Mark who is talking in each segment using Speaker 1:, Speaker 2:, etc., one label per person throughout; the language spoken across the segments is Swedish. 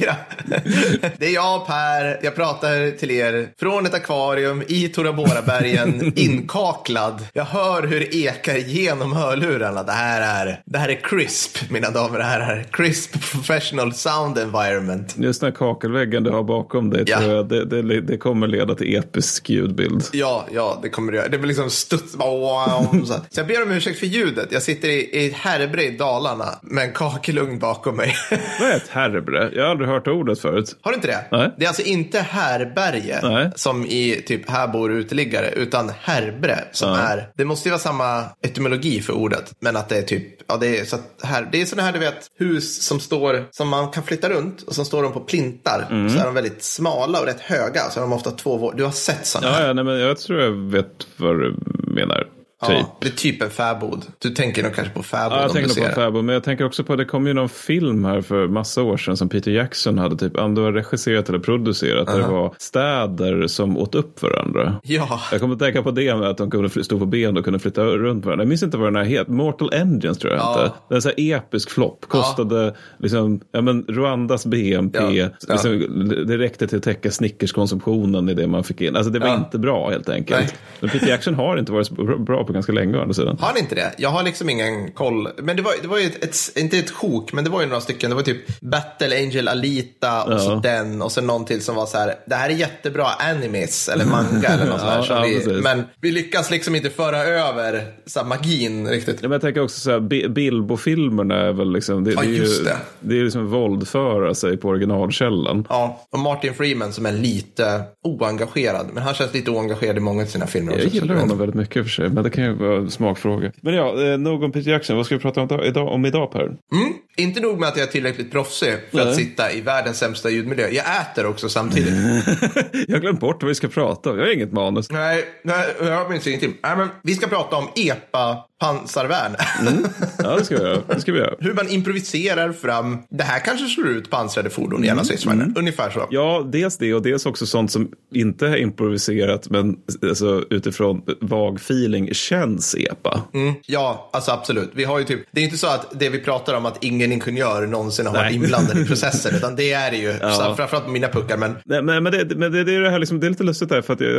Speaker 1: hej! Vackra. Det är jag Per. Jag pratar till er från ett akvarium i Tora Bora-bergen, inkaklad. Jag hör hur det ekar genom hörlurarna. Det här är, det här är crisp, mina damer och herrar. Crisp professional sound environment.
Speaker 2: Just den här kakelväggen du har bakom dig,
Speaker 1: Ja.
Speaker 2: tror jag, det, det, det kommer leda till episk ljudbild.
Speaker 1: Ja, ja, det kommer det göra. Det blir liksom studs. Så jag ber om ursäkt för ljudet. Jag sitter i, i ett härbre i Dalarna med en kakelugn bakom mig.
Speaker 2: Vad är ett härbre? Jag har aldrig hört ordet förut.
Speaker 1: Har du inte det?
Speaker 2: Nej.
Speaker 1: Det är alltså inte härberge
Speaker 2: Nej.
Speaker 1: som i typ här bor uteliggare, utan härbre som
Speaker 2: Ja.
Speaker 1: är, det måste ju vara samma etymologi för ordet, men att det är typ, ja det är så att här, det är sådana här du vet, hus som står, som man kan flytta runt och så står de på plintar.
Speaker 2: Mm.
Speaker 1: Så är de väldigt smala och rätt höga, så är de ofta två, vå- du har sett sådana här.
Speaker 2: Ja, ja nej, men jag tror jag vet vad du menar. Typ.
Speaker 1: Ja, det är typ en fäbod. Du tänker nog kanske på fäbod
Speaker 2: Ja, jag tänker nog på
Speaker 1: ser.
Speaker 2: Fabo, men jag tänker också på det kom ju någon film här för massa år sedan som Peter Jackson hade typ, om det var regisserat eller producerat, där det var städer som åt upp varandra.
Speaker 1: Ja,
Speaker 2: Jag kommer att tänka på det med att de kunde stå på ben och kunde flytta runt varandra. Jag minns inte vad den här heter. Mortal Engines tror jag
Speaker 1: Ja.
Speaker 2: inte. Det är en sån här episk flopp. Kostade liksom, ja men Rwandas BNP.
Speaker 1: Ja. Ja.
Speaker 2: Liksom, det räckte till att täcka Snickerskonsumtionen i det man fick in. Alltså det var
Speaker 1: Ja.
Speaker 2: inte bra helt enkelt.
Speaker 1: Nej.
Speaker 2: Men Peter Jackson har inte varit så bra på ganska länge å andra sidan.
Speaker 1: har han inte det? Jag har liksom ingen koll. Men det var, det var ju ett, ett, inte ett sjok, men det var ju några stycken. Det var typ Battle Angel Alita och så
Speaker 2: Ja.
Speaker 1: den och så någon till som var så här. Det här är jättebra animes eller manga eller något sånt.
Speaker 2: Ja, ja,
Speaker 1: vi, men vi lyckas liksom inte föra över så här, magin riktigt.
Speaker 2: Ja, men jag tänker också så här, Bi- Bilbo-filmerna är väl liksom, det, det är ju,
Speaker 1: det.
Speaker 2: det är liksom våldföra sig på originalkällan.
Speaker 1: Ja, och Martin Freeman som är lite oengagerad. Men han känns lite oengagerad i många av sina filmer.
Speaker 2: Jag
Speaker 1: också,
Speaker 2: gillar
Speaker 1: så-
Speaker 2: honom väldigt mycket för sig, men det kan ju vara en smakfråga. Men ja, eh, nog om Peter Jackson. Vad ska vi prata om idag, idag, om idag Per?
Speaker 1: Mm. Inte nog med att jag är tillräckligt proffsig för
Speaker 2: Nej.
Speaker 1: att sitta i världens sämsta ljudmiljö. Jag äter också samtidigt.
Speaker 2: jag har glömt bort vad vi ska prata om. Jag har inget manus.
Speaker 1: Nej, nej, jag minns ingenting. Nej, men vi ska prata om EPA pansarvärn.
Speaker 2: Ja, det ska vi göra. Det ska vi göra.
Speaker 1: Hur man improviserar fram, det här kanske slår ut pansrade fordon i alla stridsvagnar. Ungefär så.
Speaker 2: Ja, dels det och dels också sånt som inte är improviserat men alltså, utifrån vag feeling känns EPA.
Speaker 1: Mm, ja, alltså absolut. Vi har ju typ, det är inte så att det vi pratar om att ingen ingenjör någonsin har varit
Speaker 2: Nej.
Speaker 1: inblandad i processen, utan det är det ju. Så, framförallt på mina puckar, men
Speaker 2: Nej, men, men, det, men det, det, är det, här liksom, det är lite lustigt där för att jag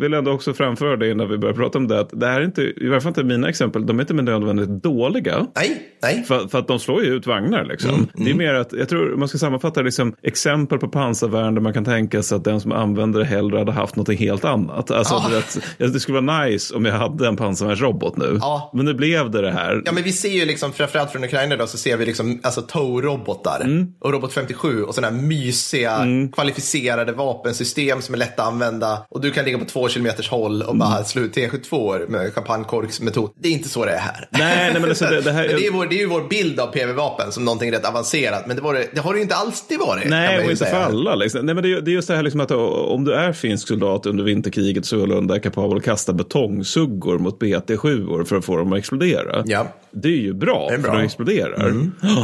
Speaker 2: vill ändå också framföra det innan vi börjar prata om det. Att det här är inte, i varje fall inte mina exempel, de är inte med nödvändigt dåliga.
Speaker 1: nej, nej.
Speaker 2: För, för att de slår ju ut vagnar liksom. Det är mer att, jag tror man ska sammanfatta liksom, exempel på pansarvärn där man kan tänka sig att den som använder det hellre hade haft något helt annat. Alltså
Speaker 1: Ja.
Speaker 2: vet, ja, det skulle vara nice om jag hade en pansarvärnsrobot nu.
Speaker 1: Ja.
Speaker 2: Men nu blev det det här.
Speaker 1: Ja, men vi ser ju liksom, framförallt från Ukraina då, så ser vi liksom alltså TOW-robotar
Speaker 2: Mm.
Speaker 1: och Robot 57 och sådana här mysiga, kvalificerade vapensystem som är lätta att använda. Och du kan ligga på två kilometers håll och
Speaker 2: Mm.
Speaker 1: bara slå ut T72 med champagnekorksmetod. Det är inte så det är här.
Speaker 2: Nej, nej men alltså, det, det här...
Speaker 1: Det, är vår, det är ju vår bild av PV-vapen som någonting rätt avancerat. Men det, var det, det har det ju inte alltid varit.
Speaker 2: Nej, och inte för
Speaker 1: säga.
Speaker 2: alla. Liksom. Nej, men det, är- det är just det här liksom att om du är finsk soldat under vinterkriget så är du kapabel att kasta betongsuggor mot BT7 för att få dem att explodera.
Speaker 1: Ja.
Speaker 2: Det är ju bra,
Speaker 1: är bra.
Speaker 2: för de exploderar.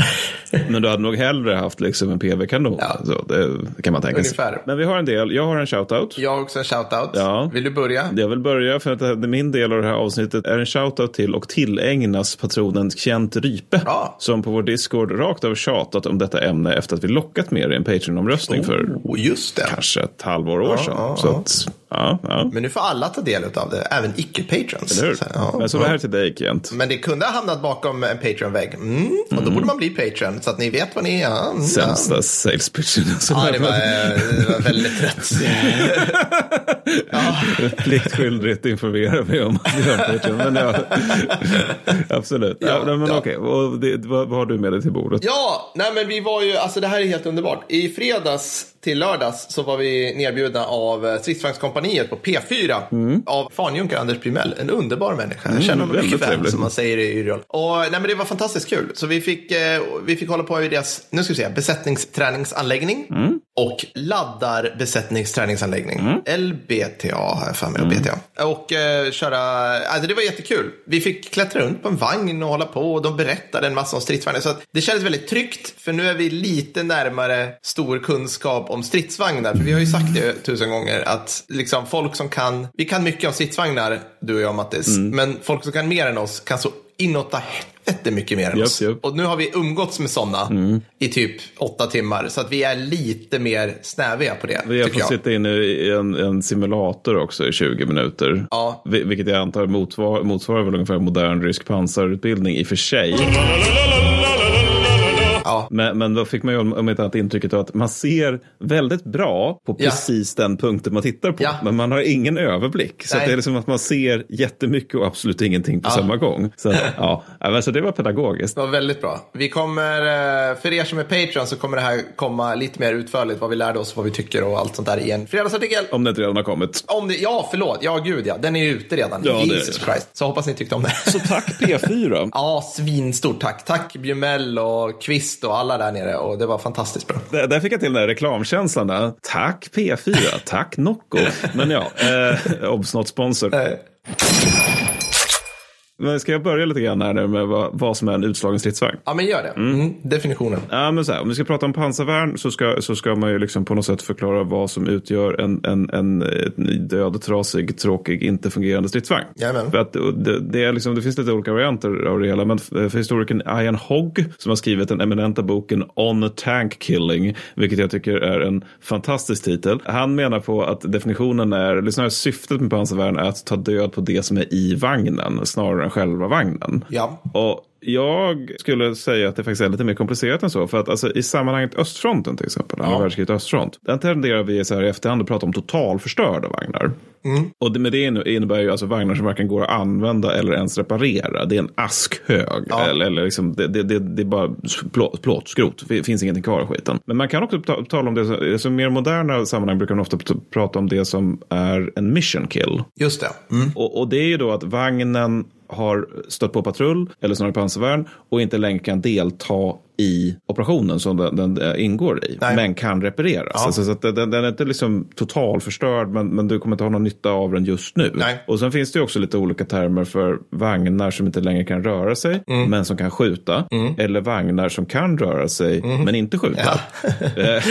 Speaker 2: Men du hade nog hellre haft liksom en PV-kanon.
Speaker 1: Ja.
Speaker 2: Så det, det kan man tänka sig.
Speaker 1: Ungefär.
Speaker 2: Men vi har en del. Jag har en shoutout.
Speaker 1: Jag har också en shoutout.
Speaker 2: Ja.
Speaker 1: Vill du börja?
Speaker 2: Jag vill börja för att det min del av det här avsnittet är en shoutout till och tillägnas patronen Kent Rype.
Speaker 1: Ja.
Speaker 2: Som på vår Discord rakt av tjatat om detta ämne efter att vi lockat med i en Patreon-omröstning för
Speaker 1: Oh, just det.
Speaker 2: kanske ett halvår år sedan.
Speaker 1: ja,
Speaker 2: så
Speaker 1: ja.
Speaker 2: att, ja, ja.
Speaker 1: Men nu får alla ta del av det, även icke-patrons.
Speaker 2: Eller hur?
Speaker 1: Så, ja, ja.
Speaker 2: det här är till dig Kent.
Speaker 1: Men det kunde ha hamnat bakom en Patreon-vägg. Mm, och då borde man bli Patreon, så att ni vet vad ni är. Ja, mm,
Speaker 2: Sämsta sales pitchen.
Speaker 1: Ja, det var, eh, det var väldigt rätt. ja.
Speaker 2: Pliktskyldigt informera mig om att en Patreon. Men ja, absolut. Ja,
Speaker 1: Ja,
Speaker 2: men
Speaker 1: ja.
Speaker 2: okej, och det, vad, vad har du med dig till bordet?
Speaker 1: ja, nej men vi var ju, alltså det här är helt underbart. I fredags till lördags så var vi nerbjudna av eh, Stridsvagnskompaniet på P4 av fanjunkar Anders Primell. En underbar människa. Jag känner honom mycket väl, som man säger i Yrjol. Och nej men det var fantastiskt kul. Så vi fick, eh, vi fick hålla på i deras, nu ska vi se, besättningsträningsanläggning. Och laddar besättningsträningsanläggning. LBTA har jag för mig. BTA. Och eh, köra, alltså det var jättekul. Vi fick klättra runt på en vagn och hålla på. Och de berättade en massa om stridsvagnar. Så att det kändes väldigt tryggt. För nu är vi lite närmare stor kunskap om stridsvagnar. För vi har ju sagt det tusen gånger. Att liksom folk som kan, vi kan mycket om stridsvagnar, du och jag Mattis. Men folk som kan mer än oss kan så inåt fett mycket mer än oss.
Speaker 2: japp.
Speaker 1: Och nu har vi umgåtts med sådana i typ åtta timmar. Så att vi är lite mer snäviga på det,
Speaker 2: Vi har fått sitta inne i en, en simulator också i 20 minuter.
Speaker 1: Ja.
Speaker 2: Vi- Vilket jag antar motsvar, motsvarar väl ungefär modern rysk pansarutbildning i och för sig.
Speaker 1: Ja.
Speaker 2: Men, men då fick man ju om inte annat intrycket av att man ser väldigt bra på precis den punkten man tittar på. Men man har ingen överblick. Så det är liksom att man ser jättemycket och absolut ingenting på samma gång. Så, ja. Ja, men så det var pedagogiskt.
Speaker 1: Det var väldigt bra. Vi kommer, eh, för er som är Patreon så kommer det här komma lite mer utförligt vad vi lärde oss, vad vi tycker och allt sånt där i en fredagsartikel.
Speaker 2: Om det inte redan har kommit.
Speaker 1: Om det, ja, förlåt. Ja, gud ja. Den är ju ute redan.
Speaker 2: Ja,
Speaker 1: Jesus. Christ. Så hoppas ni tyckte om det.
Speaker 2: Så tack P4.
Speaker 1: Ja, svinstort tack. Tack Bjumell och Kvist och alla där nere. Och det var fantastiskt bra.
Speaker 2: Där, där fick jag till den där reklamkänslan. där. Tack P4, tack Nocco. Men ja, eh, obs sponsor.
Speaker 1: Eh,
Speaker 2: Men ska jag börja lite grann här nu med vad, vad som är en utslagen stridsvagn?
Speaker 1: Ja, men gör det. Mm. Definitionen.
Speaker 2: Ja, men så här, om vi ska prata om pansarvärn så ska, så ska man ju liksom på något sätt förklara vad som utgör en, en, en, en död, trasig, tråkig, inte fungerande stridsvagn.
Speaker 1: Jajamän.
Speaker 2: För att det, det, är liksom, det finns lite olika varianter av det hela, men för för historikern Ian Hogg som har skrivit den eminenta boken On Tank Killing, vilket jag tycker är en fantastisk titel. Han menar på att definitionen är, eller snarare syftet med pansarvärn är att ta död på det som är i vagnen snarare än själva vagnen.
Speaker 1: Ja.
Speaker 2: Och jag skulle säga att det faktiskt är lite mer komplicerat än så. För att alltså, i sammanhanget östfronten till exempel, andra världskriget östfront, den tenderar vi så här i efterhand att prata om totalförstörda vagnar. Och det, med det inne- innebär ju alltså vagnar som varken går att använda eller ens reparera. Det är en askhög.
Speaker 1: Ja.
Speaker 2: Eller, eller liksom, det, det, det, det är bara plåt, plåt, skrot. Det finns ingenting kvar i skiten. Men man kan också ta, tala om det, som- alltså, mer moderna sammanhang brukar man ofta prata om det som är en mission kill.
Speaker 1: Just det. Mm.
Speaker 2: Och, och det är ju då att vagnen har stött på patrull, eller snarare pansarvärn, och inte längre kan delta i operationen som den, den eh, ingår i,
Speaker 1: Nej.
Speaker 2: men kan repareras.
Speaker 1: Ja.
Speaker 2: Alltså, så att den, den är inte liksom totalförstörd, men, men du kommer inte ha någon nytta av den just nu.
Speaker 1: Nej.
Speaker 2: Och sen finns det också lite olika termer för vagnar som inte längre kan röra sig,
Speaker 1: Mm.
Speaker 2: men som kan skjuta. Eller vagnar som kan röra sig, men inte skjuta. Eh,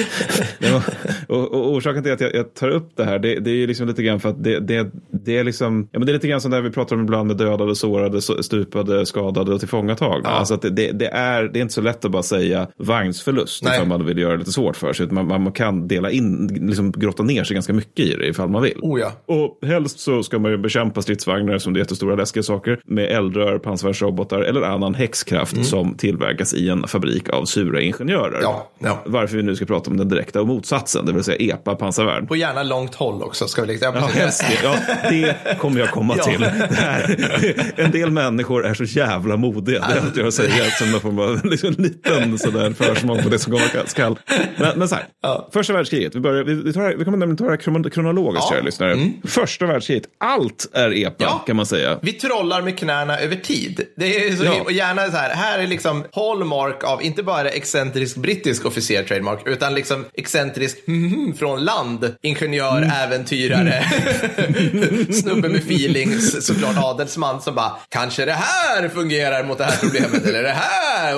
Speaker 2: ja, och, och orsaken till att jag, jag tar upp det här, det, det är ju liksom lite grann för att det, det, det är liksom, ja men det är lite grann som där vi pratar om ibland med dödade, sårade, så- stupade, skadade och tillfångatagna. Alltså att det, det, det, är, det är inte så lätt att bara säga vagnsförlust
Speaker 1: Nej.
Speaker 2: ifall man vill göra det lite svårt för sig. Man, man kan dela in, liksom grotta ner sig ganska mycket i det ifall man vill.
Speaker 1: Oh ja.
Speaker 2: Och helst så ska man ju bekämpa stridsvagnar som det är jättestora läskiga saker med eldrör, pansarvärnsrobotar eller annan häxkraft som tillverkas i en fabrik av sura ingenjörer.
Speaker 1: Mm. Ja, ja.
Speaker 2: Varför vi nu ska prata om den direkta motsatsen, det vill säga EPA pansarvärn.
Speaker 1: På gärna långt håll också. Ska vi liksom.
Speaker 2: Ja, helst det. Ja, det kommer jag komma till. En del människor är så jävla modiga. Det är jag säga som någon form av liksom, liten sådär försmak på det som komma skall. Men, men så här,
Speaker 1: Ja.
Speaker 2: första världskriget. Vi, börjar, vi, vi, tar, vi kommer nämligen ta det här krono- kronologiskt,
Speaker 1: Ja.
Speaker 2: kära lyssnare. Första världskriget, allt är EPA
Speaker 1: Ja.
Speaker 2: kan man säga.
Speaker 1: Vi trollar med knäna över tid. Det är så,
Speaker 2: Ja.
Speaker 1: Och gärna så här, här är liksom hallmark av inte bara excentrisk brittisk officer trademark, utan liksom excentrisk mhm, från land, ingenjör,
Speaker 2: Mm.
Speaker 1: äventyrare, snubbe med feelings, såklart adelsman som bara, kanske det här fungerar mot det här problemet, eller det här,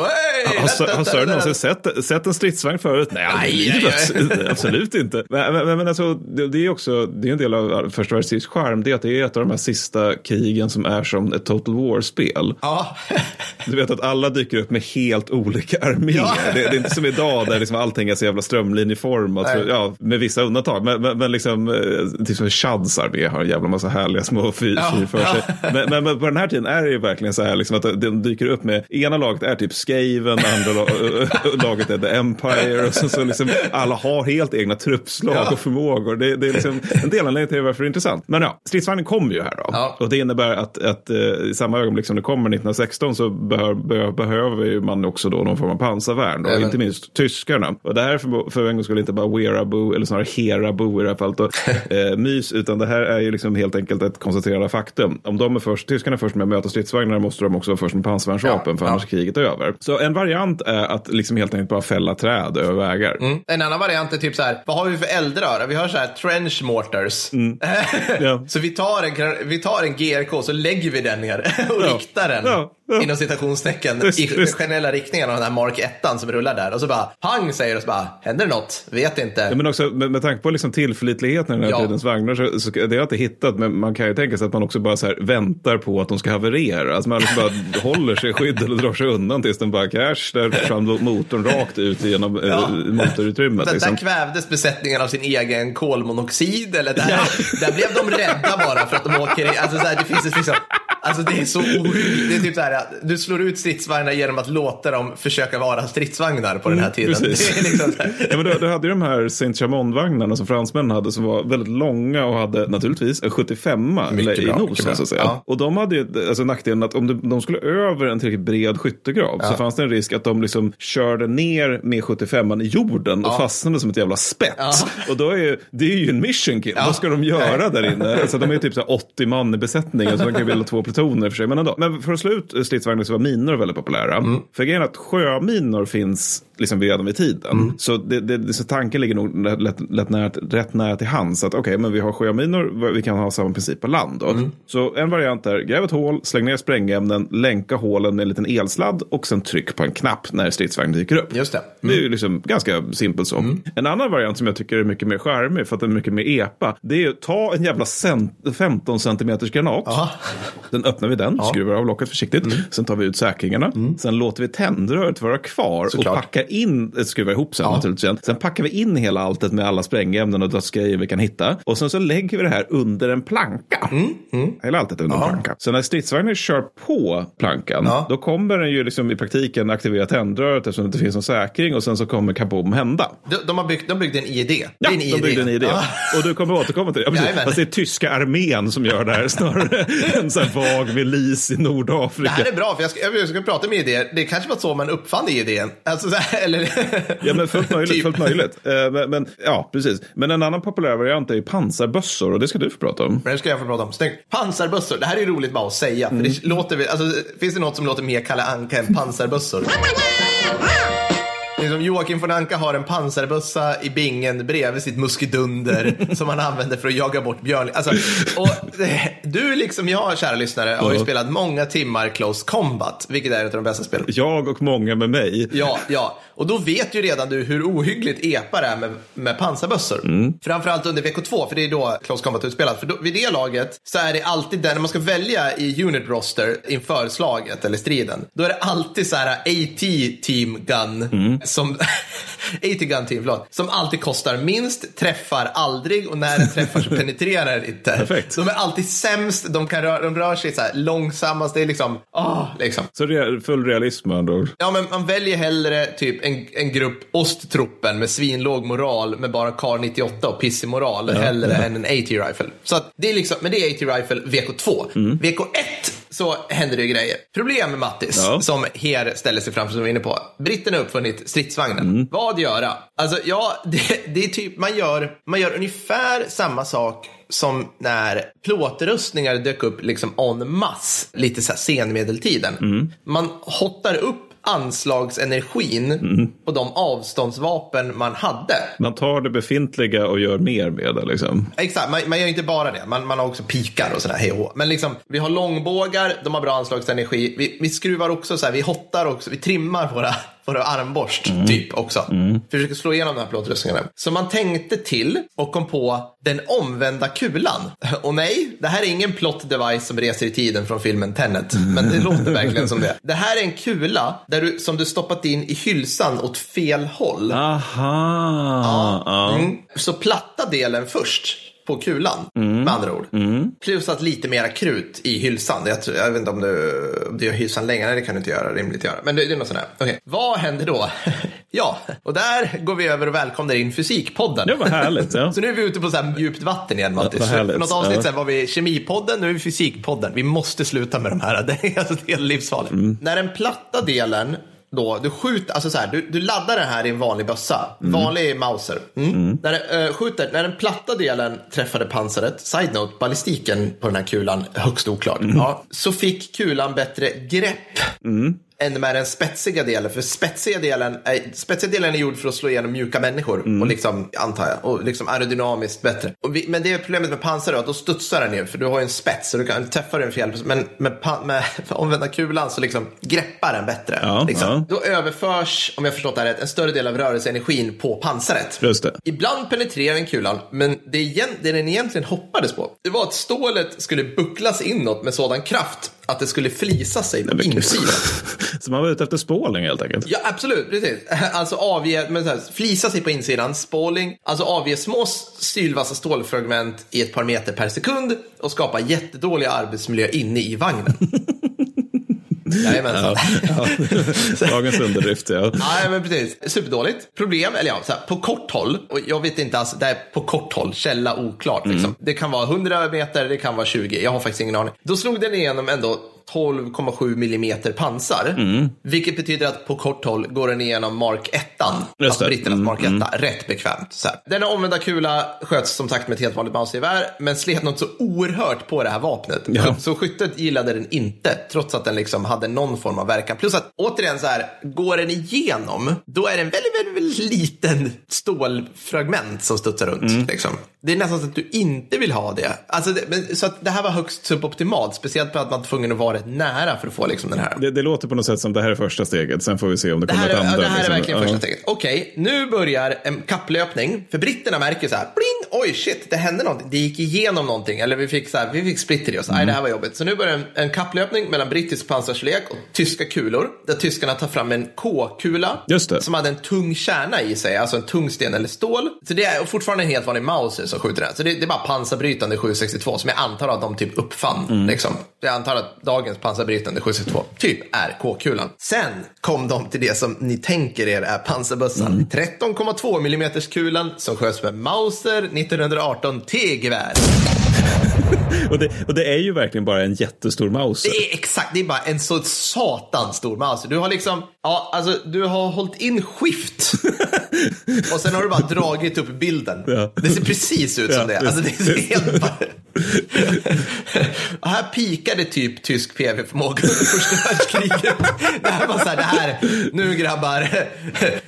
Speaker 2: Har, Sö- har Sören någonsin sett, sett en stridsvagn förut? Nej, aldrig i livet. Absolut inte. Men, men, men alltså, det, det är också det är en del av första världskrigets charm. Det är att det är ett av de här sista krigen som är som ett Total War-spel.
Speaker 1: Ja,
Speaker 2: Du vet att alla dyker upp med helt olika arméer.
Speaker 1: Ja.
Speaker 2: Det, det är inte som idag där liksom allting är så jävla strömlinjeformat. Ja, med vissa undantag. Men, men, men liksom, eh, typ som Chads armé har en jävla massa härliga små fyr,
Speaker 1: Ja.
Speaker 2: för sig. Men, men, på den här tiden är det ju verkligen så här liksom att de dyker upp med, ena laget är typ Skaven, andra la- laget är The Empire. Och så, så liksom, alla har helt egna truppslag
Speaker 1: Ja.
Speaker 2: och förmågor. Det, det är liksom en delanledning till varför det är intressant. Men ja, stridsvagnen kommer ju här då.
Speaker 1: Ja.
Speaker 2: Och det innebär att, att eh, i samma ögonblick som det kommer 1916 så behöver, behöver, behöver man också då någon form av pansarvärn. Och
Speaker 1: Även.
Speaker 2: inte minst tyskarna. Och det här är för, för en gång skulle inte bara Wearabo, eller snarare Herabo i det här fallet, då, eh, mys, utan det här är ju liksom helt enkelt ett konstaterat faktum. Om de är först, tyskarna är först med att möta stridsvagnar måste de också vara först med pansarvärnsvapen,
Speaker 1: Ja,
Speaker 2: för annars är kriget över. Så en variant är att liksom helt enkelt bara fälla träd över vägar.
Speaker 1: Mm. En annan variant är typ så här, vad har vi för eldrör? Vi har så här trench mortars.
Speaker 2: Ja.
Speaker 1: Så vi tar, en, vi tar en GRK så lägger vi den ner och
Speaker 2: Ja.
Speaker 1: riktar den.
Speaker 2: Ja.
Speaker 1: Inom citationstecken, i generella riktningen av den här Mark 1 som rullar där. Och så bara pang säger det och så bara, händer det något? Vet inte.
Speaker 2: Ja, men också med, med tanke på liksom tillförlitligheten i den här
Speaker 1: Ja.
Speaker 2: tidens vagnar så, så det har jag inte hittat. Men man kan ju tänka sig att man också bara så här väntar på att de ska haverera. Alltså man liksom bara håller sig i skydd eller drar sig undan tills den bara cash. Där försvann motorn rakt ut genom
Speaker 1: Ja.
Speaker 2: eh, motorutrymmet.
Speaker 1: Där,
Speaker 2: Liksom.
Speaker 1: där kvävdes besättningen av sin egen kolmonoxid. Eller där, där blev de rädda bara för att de åker i. Alltså, så här, det finns ett liksom, alltså det är så ohyggligt. Det är typ så här, du slår ut stridsvagnar genom att låta dem försöka vara stridsvagnar på den här tiden.
Speaker 2: Mm, precis.
Speaker 1: Det är liksom.
Speaker 2: Ja, men du, du hade ju de här Saint Chamond-vagnarna som fransmännen hade som var väldigt långa och hade naturligtvis en 75
Speaker 1: Mycket
Speaker 2: i
Speaker 1: bra, mycket
Speaker 2: nosen så att säga.
Speaker 1: Ja.
Speaker 2: Och de hade ju alltså, nackdelen att om de, de skulle över en tillräckligt bred skyttegrav så fanns det en risk att de liksom körde ner med 75 i jorden och fastnade som ett jävla spett.
Speaker 1: Ja.
Speaker 2: Och då är ju, det är ju en mission kill. Vad ska de göra där inne? Alltså, de är ju typ så här 80 man i besättningen så de kan ju bilda två plutoner för sig. Men, ändå. men för att slå ut stridsvagnar så var minor väldigt populära.
Speaker 1: Mm.
Speaker 2: För grejen är att sjöminor finns liksom redan vid tiden.
Speaker 1: Mm.
Speaker 2: Så, det, det, så tanken ligger nog lätt, lätt, nära, rätt nära till hands. Att okej, men vi har sjöminor, vi kan ha samma princip på land.
Speaker 1: Mm.
Speaker 2: Så en variant är gräv ett hål, släng ner sprängämnen, länka hålen med en liten elsladd och sen tryck på en knapp när stridsvagnen dyker upp.
Speaker 1: Just det.
Speaker 2: Det är ju liksom ganska simpelt så.
Speaker 1: Mm.
Speaker 2: En annan variant som jag tycker är mycket mer charmig för att den är mycket mer epa. Det är ju ta en jävla cent- 15 centimeters granat.
Speaker 1: Ja.
Speaker 2: Den öppnar vi den, skruvar av locket försiktigt. Sen tar vi ut säkringarna. Sen låter vi tändröret vara kvar
Speaker 1: Såklart.
Speaker 2: och packar in, eh, skruvar ihop sen naturligtvis. igen. Sen packar vi in hela alltet med alla sprängämnen och dödsgrejer vi kan hitta. Och sen så lägger vi det här under en planka. Hela alltet under en planka. Så när stridsvagnen kör på plankan,
Speaker 1: Ja.
Speaker 2: då kommer den ju liksom i praktiken aktivera tändröret eftersom det inte finns någon säkring och sen så kommer kaboom hända.
Speaker 1: De, de, har byggt, de byggde en IED.
Speaker 2: Ja,
Speaker 1: en
Speaker 2: de byggde en idé.
Speaker 1: Ja.
Speaker 2: Och du kommer återkomma till det. Ja. Fast det är tyska armén som gör det här snarare än så här vag milis i
Speaker 1: Det
Speaker 2: Nordafrika.
Speaker 1: här är bra, för jag ska, jag ska prata med idéer. Det kanske var så man uppfann idén. Alltså, så här, eller...
Speaker 2: Ja, men fullt möjligt.
Speaker 1: Typ.
Speaker 2: Fullt möjligt. Eh, Men, men, ja, precis. Men en annan populär variant är ju pansarbössor och det ska du få prata om.
Speaker 1: Men det ska jag få prata om. Snyggt. Pansarbössor, det här är roligt bara att säga. För
Speaker 2: Mm.
Speaker 1: det låter, väl- alltså, finns det något som låter mer Kalle Anka än pansarbössor? Det är som Joakim von Anka har en pansarbössa i bingen bredvid sitt muskedunder som han använder för att jaga bort björn. Alltså, och, eh, du liksom jag, kära lyssnare, har ju spelat många timmar Close Combat, vilket är ett av de bästa spelen.
Speaker 2: Jag och många med mig.
Speaker 1: Ja, ja. Och då vet ju redan du hur ohyggligt epa det är med, med pansarbössor.
Speaker 2: Mm.
Speaker 1: Framförallt under VK2, för det är då Close Combat utspelat. För då, vid det laget så är det alltid där, när man ska välja i unit roster inför slaget eller striden, då är det alltid så här AT Team Gun,
Speaker 2: Mm.
Speaker 1: Som AT Gun Team, förlåt, som alltid kostar minst, träffar aldrig och när den träffar så penetrerar den inte.
Speaker 2: Perfekt.
Speaker 1: De är alltid sämst, de, kan röra, de rör sig så här långsammast, det är liksom, ah, liksom.
Speaker 2: Så re, full realism med andra ord.
Speaker 1: Ja, men man väljer hellre typ en, en grupp Osttruppen med svinlåg moral med bara Kar 98 och pissig moral hellre än en AT rifle. Så att det är liksom, men det är AT rifle VK2. VK1 så händer det grejer. Problem Mattis,
Speaker 2: Ja.
Speaker 1: som Her ställer sig framför som vi var inne på. Britterna har uppfunnit stridsvagnen. Vad göra? Alltså ja, det, det är typ, man gör, man gör ungefär samma sak som när plåtrustningar dök upp liksom en masse, lite så här senmedeltiden. Man hottar upp anslagsenergin på de avståndsvapen man hade.
Speaker 2: Man tar det befintliga och gör mer med det liksom.
Speaker 1: Exakt, man, man gör inte bara det. Man, man har också pikar och sådär hej och. Men liksom, vi har långbågar, de har bra anslagsenergi. Vi, vi skruvar också så här, vi hottar också, vi trimmar våra, våra armborst typ också. Försöker slå igenom de här plåtrustningarna. Så man tänkte till och kom på den omvända kulan. Och nej, det här är ingen plot device som reser i tiden från filmen Tenet. Men det låter verkligen som det. Det här är en kula där du, som du stoppat in i hylsan åt fel håll.
Speaker 2: Aha. Ja.
Speaker 1: Mm. Så platta delen först på kulan, med andra ord. Plus att lite mera krut i hylsan. Jag, tror, jag vet inte om du, om du gör hylsan längre, nej det kan du inte göra, rimligt göra. Men det, det är något sånt här. Okej, vad händer då? ja, och där går vi över och välkomnar in Fysikpodden.
Speaker 2: Det var härligt. Ja.
Speaker 1: Så nu är vi ute på så här djupt vatten igen Mattis.
Speaker 2: härligt.
Speaker 1: För något avsnitt
Speaker 2: Ja.
Speaker 1: sen var vi Kemipodden, nu är vi Fysikpodden. Vi måste sluta med de här, det är, alltså, det är livsfarligt.
Speaker 2: Mm.
Speaker 1: När den platta delen då, du skjuter, alltså så här, du, du laddar den här i en vanlig bössa. Vanlig Mauser. Mm. När den, eh, skjuter, när den platta delen träffade pansaret, side note, ballistiken på den här kulan, högst oklart. Ja, så fick kulan bättre grepp än med den spetsiga delen. För spetsiga delen, är, spetsiga delen är gjord för att slå igenom mjuka människor.
Speaker 2: Mm.
Speaker 1: Och liksom, antar jag, och liksom aerodynamiskt bättre. Vi, men det är problemet med pansar då, att då studsar den ju. För du har ju en spets, så du kan träffa den fel. Men med, med omvända kulan så liksom greppar den bättre.
Speaker 2: Ja,
Speaker 1: liksom.
Speaker 2: ja.
Speaker 1: Då överförs, om jag förstått det här rätt, en större del av rörelseenergin på pansaret.
Speaker 2: Just det.
Speaker 1: Ibland penetrerar den kulan, men det, igen, det den egentligen hoppades på, det var att stålet skulle bucklas inåt med sådan kraft att det skulle flisa sig på insidan.
Speaker 2: Så man var ute efter spåling helt enkelt.
Speaker 1: Ja, absolut. Precis. Alltså avge, men så här, flisa sig på insidan, spåling, alltså avge små sylvassa stålfragment i ett par meter per sekund och skapa jättedålig arbetsmiljö inne i vagnen. Jajamensan.
Speaker 2: Dagens underdrift, ja.
Speaker 1: Nej, men precis. Superdåligt. Problem, eller ja, så här, på kort håll, och jag vet inte, alltså, det är på kort håll, källa oklart. Liksom. Det kan vara 100 meter, det kan vara 20, jag har faktiskt ingen aning. Då slog den igenom ändå 12,7 millimeter pansar. Vilket betyder att på kort håll går den igenom Mark 1. Alltså
Speaker 2: det.
Speaker 1: britternas Mark 1. Rätt bekvämt. Så här. Denna omvända kula sköts som sagt med ett helt vanligt mausgevär. Men slet något så oerhört på det här vapnet.
Speaker 2: Ja.
Speaker 1: Så skyttet gillade den inte. Trots att den liksom hade någon form av verkan. Plus att återigen så här. Går den igenom. Då är det en väldigt, väldigt, väldigt liten stålfragment som studsar runt. Liksom. Det är nästan så att du inte vill ha det. Alltså det men, så att det här var högst suboptimalt. Speciellt för att man var tvungen att vara rätt nära för att få liksom den här.
Speaker 2: Det, det låter på något sätt som det här är första steget. Sen får vi se om det
Speaker 1: Det
Speaker 2: kommer ett
Speaker 1: är,
Speaker 2: andra.
Speaker 1: det här är
Speaker 2: liksom.
Speaker 1: verkligen
Speaker 2: Ja.
Speaker 1: första steget. Okej, nu börjar en kapplöpning. För britterna märker så här, bling, oj shit, det hände någonting. Det gick igenom någonting. Eller vi fick, så här, vi fick splitter i oss. Nej, det här var jobbigt. Så nu börjar en, en kapplöpning mellan brittisk pansarslek och tyska kulor. Där tyskarna tar fram en K-kula. Som hade en tung kärna i sig, alltså en tungsten eller stål. Så det är fortfarande en helt vanlig Mauser som skjuter den. Så det, det är bara pansarbrytande 762 som jag antar att de typ uppfann.
Speaker 2: Mm.
Speaker 1: Liksom. Jag antar att dagens pansarbrytande 762 typ är K-kulan. Sen kom de till det som ni tänker er är pansarbössan. 13,2 mm kulan som sköts med Mauser 1918 T-gevär.
Speaker 2: Och, det, och det är ju verkligen bara en jättestor mouse.
Speaker 1: Det är exakt, det är bara en så satans stor Mauser. Du har liksom, ja alltså du har hållit in skift. Och sen har du bara dragit upp bilden.
Speaker 2: Ja.
Speaker 1: Det ser precis ut som
Speaker 2: Ja,
Speaker 1: det. Alltså det är helt bara... Och här pikade typ tysk PV-förmåga under första världskriget. Det här var så här, det här, nu grabbar,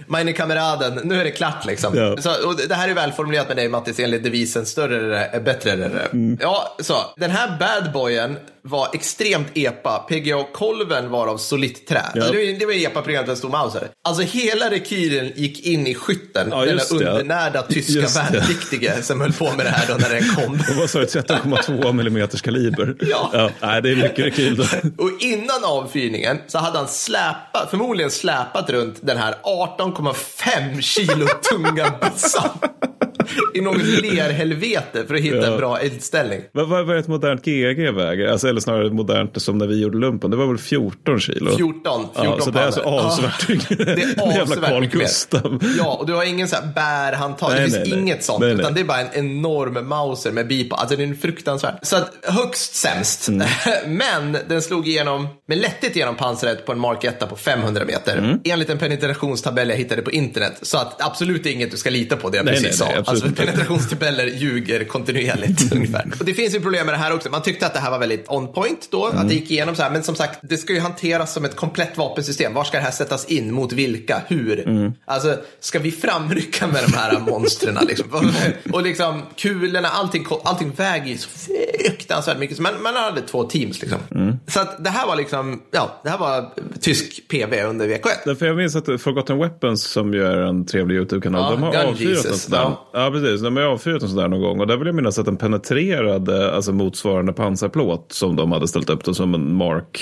Speaker 1: meine kameraden, nu är det klart liksom.
Speaker 2: Ja.
Speaker 1: Så, och det här är välformulerat med dig Mattis enligt devisen större är bättre. Är.
Speaker 2: Mm.
Speaker 1: Ja, så den här badboyen var extremt epa. PGA-kolven var av solitt trä.
Speaker 2: Ja.
Speaker 1: Alltså, det var- var epa-programmet med en stor mauser. Alltså hela rekylen gick in i skytten.
Speaker 2: Ja, ja.
Speaker 1: undernärda tyska
Speaker 2: Just det.
Speaker 1: värnpliktige som höll på med det här då när den kom.
Speaker 2: Och vad sa du, 13,2 mm kaliber?
Speaker 1: Ja.
Speaker 2: Nej, det är mycket rekyl då.
Speaker 1: Och innan avfyrningen så hade han släpat, förmodligen släpat runt den här 18,5 kilo tunga bössan. I något lerhelvete för att hitta
Speaker 2: Ja.
Speaker 1: en bra eldställning.
Speaker 2: Vad, vad, vad är ett modernt GG väger? Alltså, eller snarare modernt som när vi gjorde lumpen. Det var väl 14 kilo?
Speaker 1: 14, 14
Speaker 2: Ja, så det är alltså avsevärt tyngre.
Speaker 1: Det är avsevärt
Speaker 2: Carl
Speaker 1: mycket mer.
Speaker 2: Gustav.
Speaker 1: Ja, och du har ingen så här bärhandtag.
Speaker 2: Nej,
Speaker 1: det finns
Speaker 2: nej, nej.
Speaker 1: inget sånt. Utan det är bara en enorm Mauser med bip. Alltså den är fruktansvärd. Så att högst sämst.
Speaker 2: Mm.
Speaker 1: Men den slog igenom, med lätthet igenom pansaret på en Mark 1 på 500 meter.
Speaker 2: Mm.
Speaker 1: Enligt en penetrationstabell jag hittade på internet. Så att absolut inget du ska lita på det jag precis sa.
Speaker 2: absolut
Speaker 1: Alltså
Speaker 2: inte.
Speaker 1: penetrationstabeller ljuger kontinuerligt ungefär. Och det finns ju problem med det här också. Man tyckte att det här var väldigt on point då. Att det
Speaker 2: Mm.
Speaker 1: gick igenom så här. Men som sagt, det ska ju hanteras som ett komplett vapensystem. Var ska det här sättas in? Mot vilka? Hur?
Speaker 2: Mm.
Speaker 1: Alltså, ska vi framrycka med de här monstren? Liksom? Och liksom kulorna, allting, allting väger ju så fruktansvärt mycket. Så man, hade två teams liksom.
Speaker 2: Mm.
Speaker 1: Så att det här var liksom, ja, det här var tysk PV under VK1.
Speaker 2: Därför jag minns att Forgotten Weapons som ju är en trevlig YouTube-kanal,
Speaker 1: Ja,
Speaker 2: de har avfyrat
Speaker 1: Jesus,
Speaker 2: en sån där.
Speaker 1: ja.
Speaker 2: Ja. precis. De har avfyrat en sån där någon gång. Och där vill jag minnas att den penetrerade alltså motsvarande pansarplåt som de hade ställt upp då, som en Mark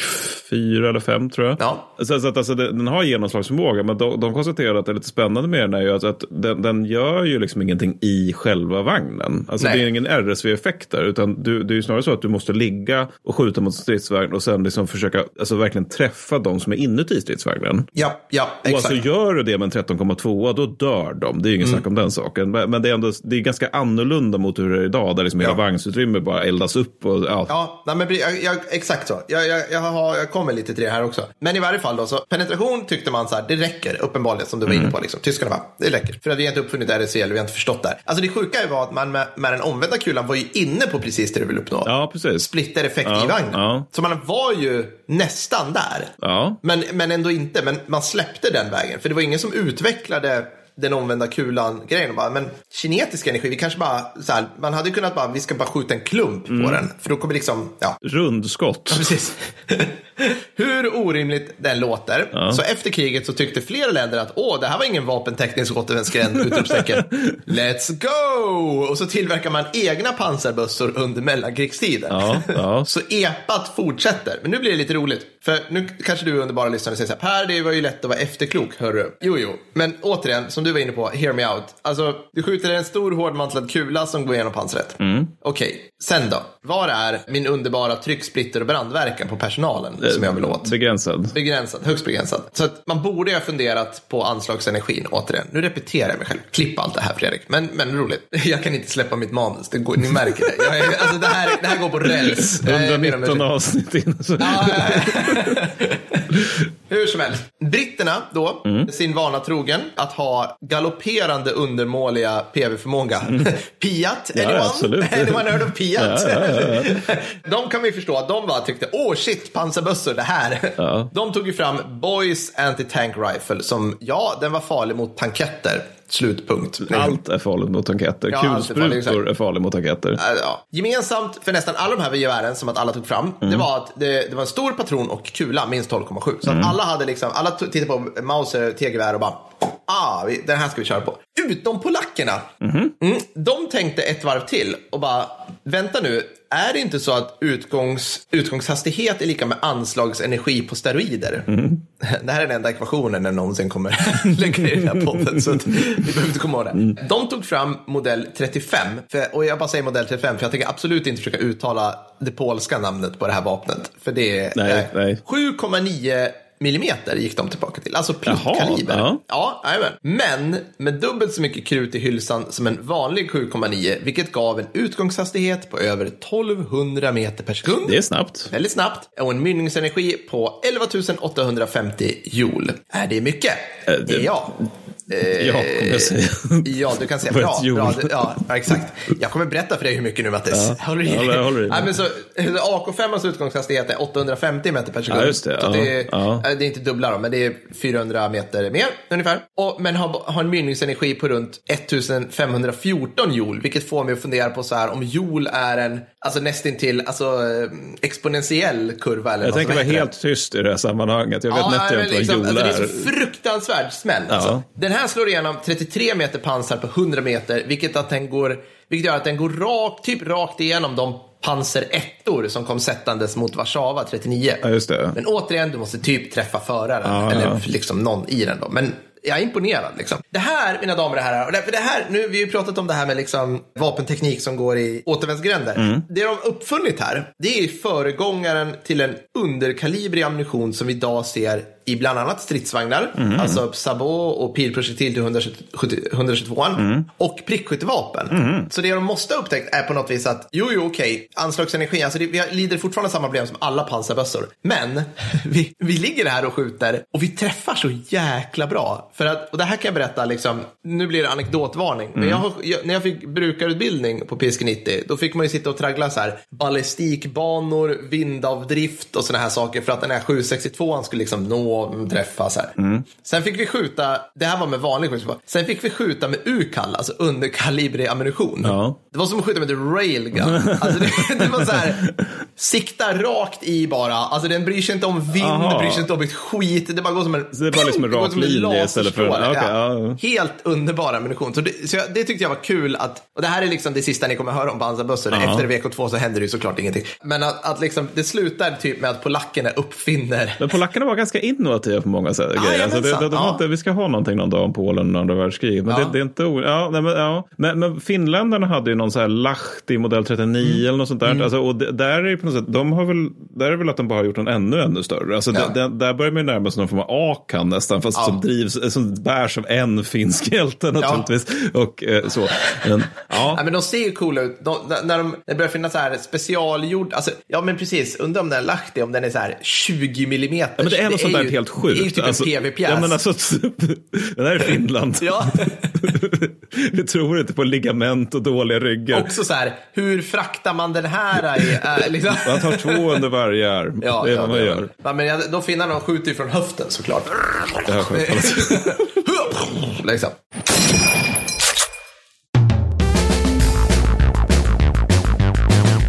Speaker 2: 4 eller 5 tror jag.
Speaker 1: Ja.
Speaker 2: Så, så att alltså, den, har genomslagsförmåga, men de, de konstaterar att det är lite spännande med den är ju att, att den, den gör ju liksom ingenting i själva vagnen. Alltså
Speaker 1: Nej.
Speaker 2: det är ingen RSV-effekt där, utan du, det är ju snarare så att du måste ligga och skjuta mot stridsvagn och sen liksom försöka alltså verkligen träffa de som är inuti stridsvagnen.
Speaker 1: Ja, ja,
Speaker 2: Och
Speaker 1: exakt.
Speaker 2: alltså gör du det med en 13,2 då dör de. Det är ju ingen snack om den saken. Men, men det är, ändå, det är ganska annorlunda mot hur det är idag, där liksom hela vagnsutrymme bara eldas upp. Och, ja.
Speaker 1: Ja, nej, men jag, jag, exakt så. Jag, jag, jag, har, jag kommer lite till det här också. Men i varje fall då, så penetration tyckte man så här, det räcker uppenbarligen som du var inne på. Liksom. Tyskarna bara, det räcker. För att vi har inte uppfunnit RSC, vi har inte förstått det här. Alltså det sjuka var att man med, med den omvända kulan var ju inne på precis det du vill uppnå.
Speaker 2: Ja, precis.
Speaker 1: Splitter-effekt
Speaker 2: Ja,
Speaker 1: i vagnen.
Speaker 2: ja.
Speaker 1: Så man var ju nästan där.
Speaker 2: Ja.
Speaker 1: Men, men ändå inte. Men man släppte den vägen. För det var ingen som utvecklade den omvända kulan-grejen. Men kinetisk energi, vi kanske bara, så här, man hade kunnat bara, vi ska bara skjuta en klump
Speaker 2: Mm.
Speaker 1: på den. För då kommer liksom, ja,
Speaker 2: Rundskott.
Speaker 1: precis. Hur orimligt den låter. Så efter kriget så tyckte flera länder att åh, det här var ingen vapenteknisk återvändsgränd, utropstecken. Let's go! Och så tillverkar man egna pansarbössor under mellankrigstiden.
Speaker 2: Ja, ja.
Speaker 1: Så epat fortsätter. Men nu blir det lite roligt. För nu kanske du underbara lyssnare säger så här, Per, det var ju lätt att vara efterklok, hörru. Jo, jo. Men återigen, som du var inne på, hear me out. Alltså, du skjuter en stor hårdmantlad kula som går igenom pansret.
Speaker 2: Mm.
Speaker 1: Okej, sen då? Var är min underbara trycksplitter och brandverkan på personalen som jag vill åt?
Speaker 2: Begränsad.
Speaker 1: Begränsad, högst begränsad. Så att man borde ha funderat på anslagsenergin återigen. Nu repeterar jag mig själv. Klipp allt det här Fredrik. Men, men roligt. Jag kan inte släppa mitt manus. Det går, ni märker det. Jag, är- alltså, det, här, det här går på räls. Jag ber om ursäkt.
Speaker 2: 119 avsnitt in. Så.
Speaker 1: Ja, ja, ja. Hur som helst. Britterna då,
Speaker 2: Mm.
Speaker 1: sin vana trogen, att ha galopperande undermåliga PV-förmåga. Piat, anyone?
Speaker 2: absolut.
Speaker 1: anyone heard of Piat?
Speaker 2: Ja, ja,
Speaker 1: de kan vi förstå att de bara tyckte, åh shit, pansarbössor, det här.
Speaker 2: Ja.
Speaker 1: De tog ju fram Boys Anti-Tank Rifle som, ja, den var farlig mot tanketter. Slutpunkt.
Speaker 2: Allt är farligt mot tanketter.
Speaker 1: Ja, allt är.
Speaker 2: Kulsprutor är farligt mot tanketter.
Speaker 1: Ja. Gemensamt för nästan alla de här gevären som att alla tog fram,
Speaker 2: Mm.
Speaker 1: det var att det, det var en stor patron och kula, minst 12,7. Så
Speaker 2: Mm.
Speaker 1: att alla hade liksom, alla tittade på Mauser T-gevär och bara, ah, vi, den här ska vi köra på. Utom polackerna.
Speaker 2: Mhm.
Speaker 1: Mm, de tänkte ett varv till och bara, vänta nu, är det inte så att utgångs, utgångshastighet är lika med anslagsenergi på steroider?
Speaker 2: Mhm.
Speaker 1: Det här är den enda ekvationen den någonsin kommer lägga i den här podden. Så att vi behöver inte komma ihåg det.
Speaker 2: Mm.
Speaker 1: De tog fram modell 35. För, och jag bara säger modell 35 för jag tänker absolut inte försöka uttala det polska namnet på det här vapnet. För det är
Speaker 2: Nej,
Speaker 1: eh,
Speaker 2: nej.
Speaker 1: 7,9 millimeter gick de tillbaka till. Alltså
Speaker 2: Jaha,
Speaker 1: plintkaliber.
Speaker 2: ja.
Speaker 1: Men med dubbelt så mycket krut i hylsan som en vanlig 7,9 vilket gav en utgångshastighet på över 1200 meter per sekund.
Speaker 2: Det är snabbt.
Speaker 1: Väldigt snabbt. Och en mynningsenergi på 11 850 joule. Är det mycket?
Speaker 2: Eh, det-
Speaker 1: ja. Eh,
Speaker 2: Ja, kommer jag säga.
Speaker 1: Ja, du kan säga bra.
Speaker 2: joule.
Speaker 1: bra ja, exakt. Jag kommer berätta för dig hur mycket nu, Mattis.
Speaker 2: Ja.
Speaker 1: Håller du i?
Speaker 2: Ja, håller i.
Speaker 1: Nej, men så, AK5 utgångshastighet är 850 meter per sekund.
Speaker 2: Ja, just det. Ja,
Speaker 1: det, är,
Speaker 2: ja.
Speaker 1: det är inte dubbla då, men det är 400 meter mer ungefär. Och, men har, har en mynningsenergi på runt 1514 joule, vilket får mig att fundera på så här om joule är en, alltså nästintill, alltså eh, exponentiell kurva eller
Speaker 2: Jag tänker vara helt tyst i det här sammanhanget. Jag vet
Speaker 1: Ja,
Speaker 2: nästan inte vad
Speaker 1: liksom,
Speaker 2: joule
Speaker 1: alltså,
Speaker 2: är.
Speaker 1: Det är så fruktansvärd smäll. Alltså. Den här slår igenom 33 meter pansar på 100 meter, vilket, att den går, vilket gör att den går rakt, typ rakt igenom de panser ettor som kom sättandes mot Warszawa 39.
Speaker 2: Ja.
Speaker 1: Men återigen, du måste typ träffa föraren,
Speaker 2: Ja,
Speaker 1: eller
Speaker 2: ja.
Speaker 1: liksom någon i den då. Men jag är imponerad. Liksom. Det här, mina damer och herrar, och det här, nu, vi har ju pratat om det här med liksom, vapenteknik som går i återvändsgränder.
Speaker 2: Mm.
Speaker 1: Det de uppfunnit här, det är föregångaren till en underkalibrig ammunition som vi idag ser i bland annat stridsvagnar,
Speaker 2: Mm.
Speaker 1: alltså sabot och pilprojektil till 170 122
Speaker 2: Mm.
Speaker 1: och prickskyttevapen. Så det de måste ha upptäckt är på något vis att, jo, jo, okej, anslagsenergi, alltså det, vi lider fortfarande samma problem som alla pansarbössor. Men vi, vi ligger här och skjuter och vi träffar så jäkla bra. För att, och det här kan jag berätta, liksom, nu blir det anekdotvarning, men jag, har- jag, när jag fick brukarutbildning på PSK 90, då fick man ju sitta och traggla så här ballistikbanor, vindavdrift och sådana här saker för att den här 762 skulle liksom nå träffa så här. Sen fick vi skjuta, det här var med vanlig skjutvapen, sen fick vi skjuta med UKAL, alltså underkalibrig ammunition.
Speaker 2: Ja.
Speaker 1: Det var som att skjuta med ett railgun. Alltså det, det var så här, sikta rakt i bara. Alltså den bryr sig inte om vind,
Speaker 2: Aha.
Speaker 1: bryr sig inte om ett skit. Det bara går som en...
Speaker 2: Så det är bara liksom en rak linje istället för- okej,
Speaker 1: ja. Helt underbar ammunition. Så, det, så jag, det tyckte jag var kul att, och det här är liksom det sista ni kommer höra om pansarbössor. Efter VK2 så händer det ju såklart ingenting. Men att, att liksom, det slutar typ med att polackerna uppfinner
Speaker 2: Men polackerna var ganska inne innovativa på många sätt. Ah, alltså det, de, de ja. inte, vi ska ha någonting någon dag om Polen under andra världskriget. Men ja. det, det, är inte ja, nej, men, ja. Men, men finländarna hade ju någon så här Lahti modell 39 mm. eller något sånt där. Mm. Alltså, och där är på något sätt, de har väl, där är väl att de bara har gjort en ännu, ännu större. Alltså, ja. där, där börjar man ju närma sig någon form av Akan nästan, fast som drivs, som bärs av en finsk hjälte naturligtvis. Och eh, så.
Speaker 1: Men, ja. men de ser ju coola ut. De, när, de, det börjar finnas så här specialgjord, alltså, ja men precis, undrar om den Lahti, om den är så här 20 millimeter.
Speaker 2: Ja, men det är något sånt där helt sjukt.
Speaker 1: Det är ju typ alltså, en PV-pjäs.
Speaker 2: Ja, men alltså, den här är Finland. ja. Vi tror inte på ligament och dåliga ryggar.
Speaker 1: Också så här, hur fraktar man den här? I, äh, liksom.
Speaker 2: Man tar två under varje arm. Ja, det är ja, vad man ja. gör.
Speaker 1: Ja, men de finnarna skjuter ju från höften såklart. Ja, liksom.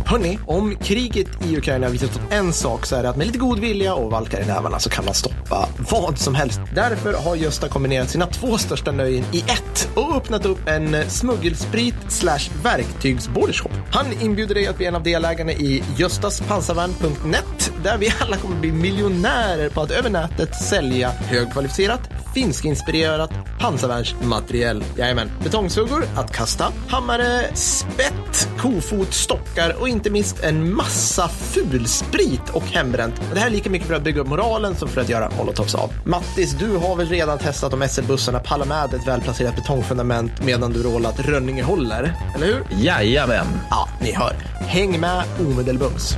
Speaker 1: Hörni, om kriget i Ukraina visat oss en sak så är det att med lite god vilja och valkar i nävarna så kan man stoppa vad som helst. Därför har Gösta kombinerat sina två största nöjen i ett och öppnat upp en smuggelsprit slash verktygsbordershop. Han inbjuder dig att bli en av delägarna i göstaspansarvärn.net där vi alla kommer bli miljonärer på att över nätet sälja högkvalificerat finskinspirerat pansarvärnsmateriel. Jajamän. Betongsuggor att kasta, hammare, spett, kofot, stockar och inte minst en massa fulsprit och hembränt. Det här är lika mycket för att bygga upp moralen som för att göra molotovs av. Mattis, du har väl redan testat om SL-bussarna pallar med ett välplacerat betongfundament medan du rålat Rönninge håller, eller hur?
Speaker 2: Jajamän.
Speaker 1: Ja, ni hör. Häng med omedelbums.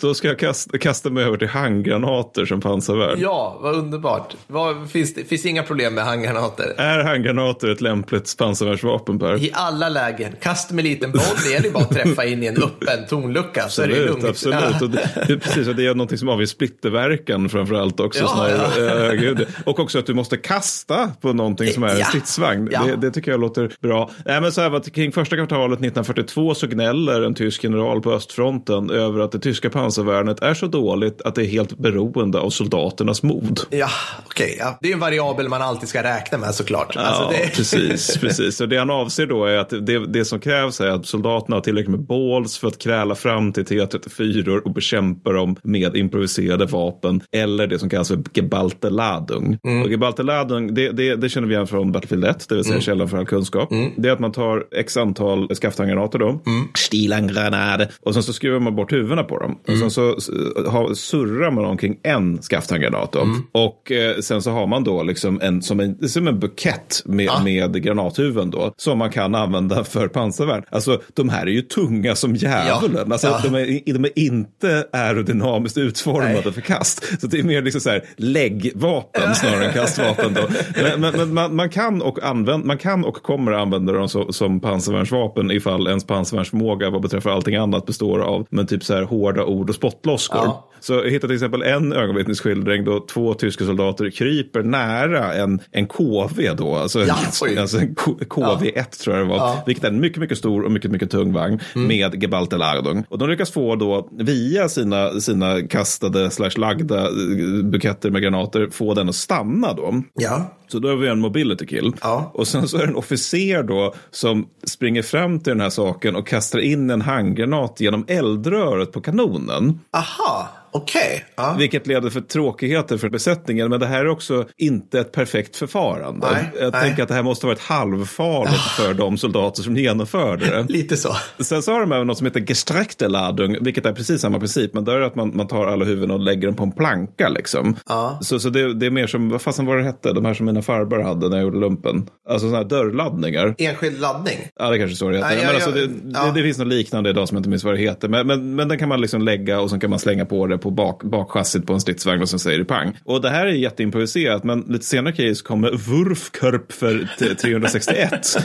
Speaker 2: Då ska jag kasta, kasta mig över till handgranater som pansarvärn.
Speaker 1: Ja, vad underbart. Vad, finns, det finns inga problem med handgranater?
Speaker 2: Är handgranater ett lämpligt pansarvärnsvapen, Per?
Speaker 1: I alla lägen. Kasta med liten boll, det gäller bara att träffa in i en öppen tonlucka
Speaker 2: absolut, så är det lugnt. Absolut, och det, det, precis, och det är något som avger splitterverkan framför allt också. Ja, ja. Äh, och också att du måste kasta på någonting som är en ja. stridsvagn. Ja. Det, det, tycker jag låter bra. Nej, men så här, kring första kvartalet 1942 så gnäller en tysk general på östfronten över att det tyska pansarvärnet är så dåligt att det är helt beroende av soldaternas mod.
Speaker 1: Ja, okej. Okay, ja. Det är en variabel man alltid ska räkna med såklart.
Speaker 2: Ja, alltså det... precis, precis. Och det han avser då är att det, det som krävs är att soldaterna har tillräckligt med balls för att kräla fram till T34 och bekämpa dem med improviserade vapen eller det som kallas för Gebalteladung. Mm. Och Gebalteladung, det, det, det, känner vi igen från Battlefield 1, det vill säga mm. källan för all kunskap. Mm. Det är att man tar x antal skafthandgranater då, mm. Stilangranade, och sen så skruvar man bort huvudena på dem. Mm. Och sen så har, surrar man omkring en skafthandgranat. Mm. Och eh, sen så har man då liksom en, som en, som en bukett med, ah. med granathuvuden då. Som man kan använda för pansarvärn. Alltså de här är ju tunga som djävulen. Ja. Alltså, ja. de, är, de är inte aerodynamiskt utformade Nej. för kast. Så det är mer liksom så här läggvapen snarare än kastvapen. Då. Men, men, men man, man, kan och använd, man kan och kommer använda dem så, som pansarvärnsvapen ifall ens pansarvärnsförmåga vad beträffar allting annat består av men typ så här hårda ord och spottloskor. Ja. Så jag hittade till exempel en ögonvittnesskildring då två tyska soldater kryper nära en, en KV då, alltså, ja, alltså en KV1 ja. tror jag det var, ja. vilket är en mycket, mycket stor och mycket, mycket tung vagn mm. med Gebalteladung. Och de lyckas få då via sina, sina kastade slash lagda eh, buketter med granater få den att stanna då.
Speaker 1: Ja.
Speaker 2: Så då har vi en mobility kill.
Speaker 1: Ja.
Speaker 2: Och sen så är det en officer då som springer fram till den här saken och kastar in en handgranat genom eldröret på kanonen.
Speaker 1: Aha. Okay. Ja.
Speaker 2: Vilket leder för tråkigheter för besättningen. Men det här är också inte ett perfekt förfarande. Nej, jag nej. tänker att det här måste vara ett halvfarligt ah. för de soldater som genomförde det.
Speaker 1: Lite så.
Speaker 2: Sen så har de även något som heter Gestrechteladung, vilket är precis samma princip. Men där är det att man, man tar alla huvuden och lägger dem på en planka liksom.
Speaker 1: Ja.
Speaker 2: Så, så det, det är mer som, vad fasen var det hette, de här som mina farbror hade när jag gjorde lumpen. Alltså sådana här dörrladdningar.
Speaker 1: Enskild laddning?
Speaker 2: Ja, det kanske så det heter. Nej, men alltså, det, ja. det, det, finns något liknande idag som jag inte minns vad det heter. Men, men, men den kan man liksom lägga och så kan man slänga på det på bak, bakchassit på en stridsvagn och sen säger det pang. Och det här är jätteimproviserat men lite senare case kommer Wurfkörp för 361.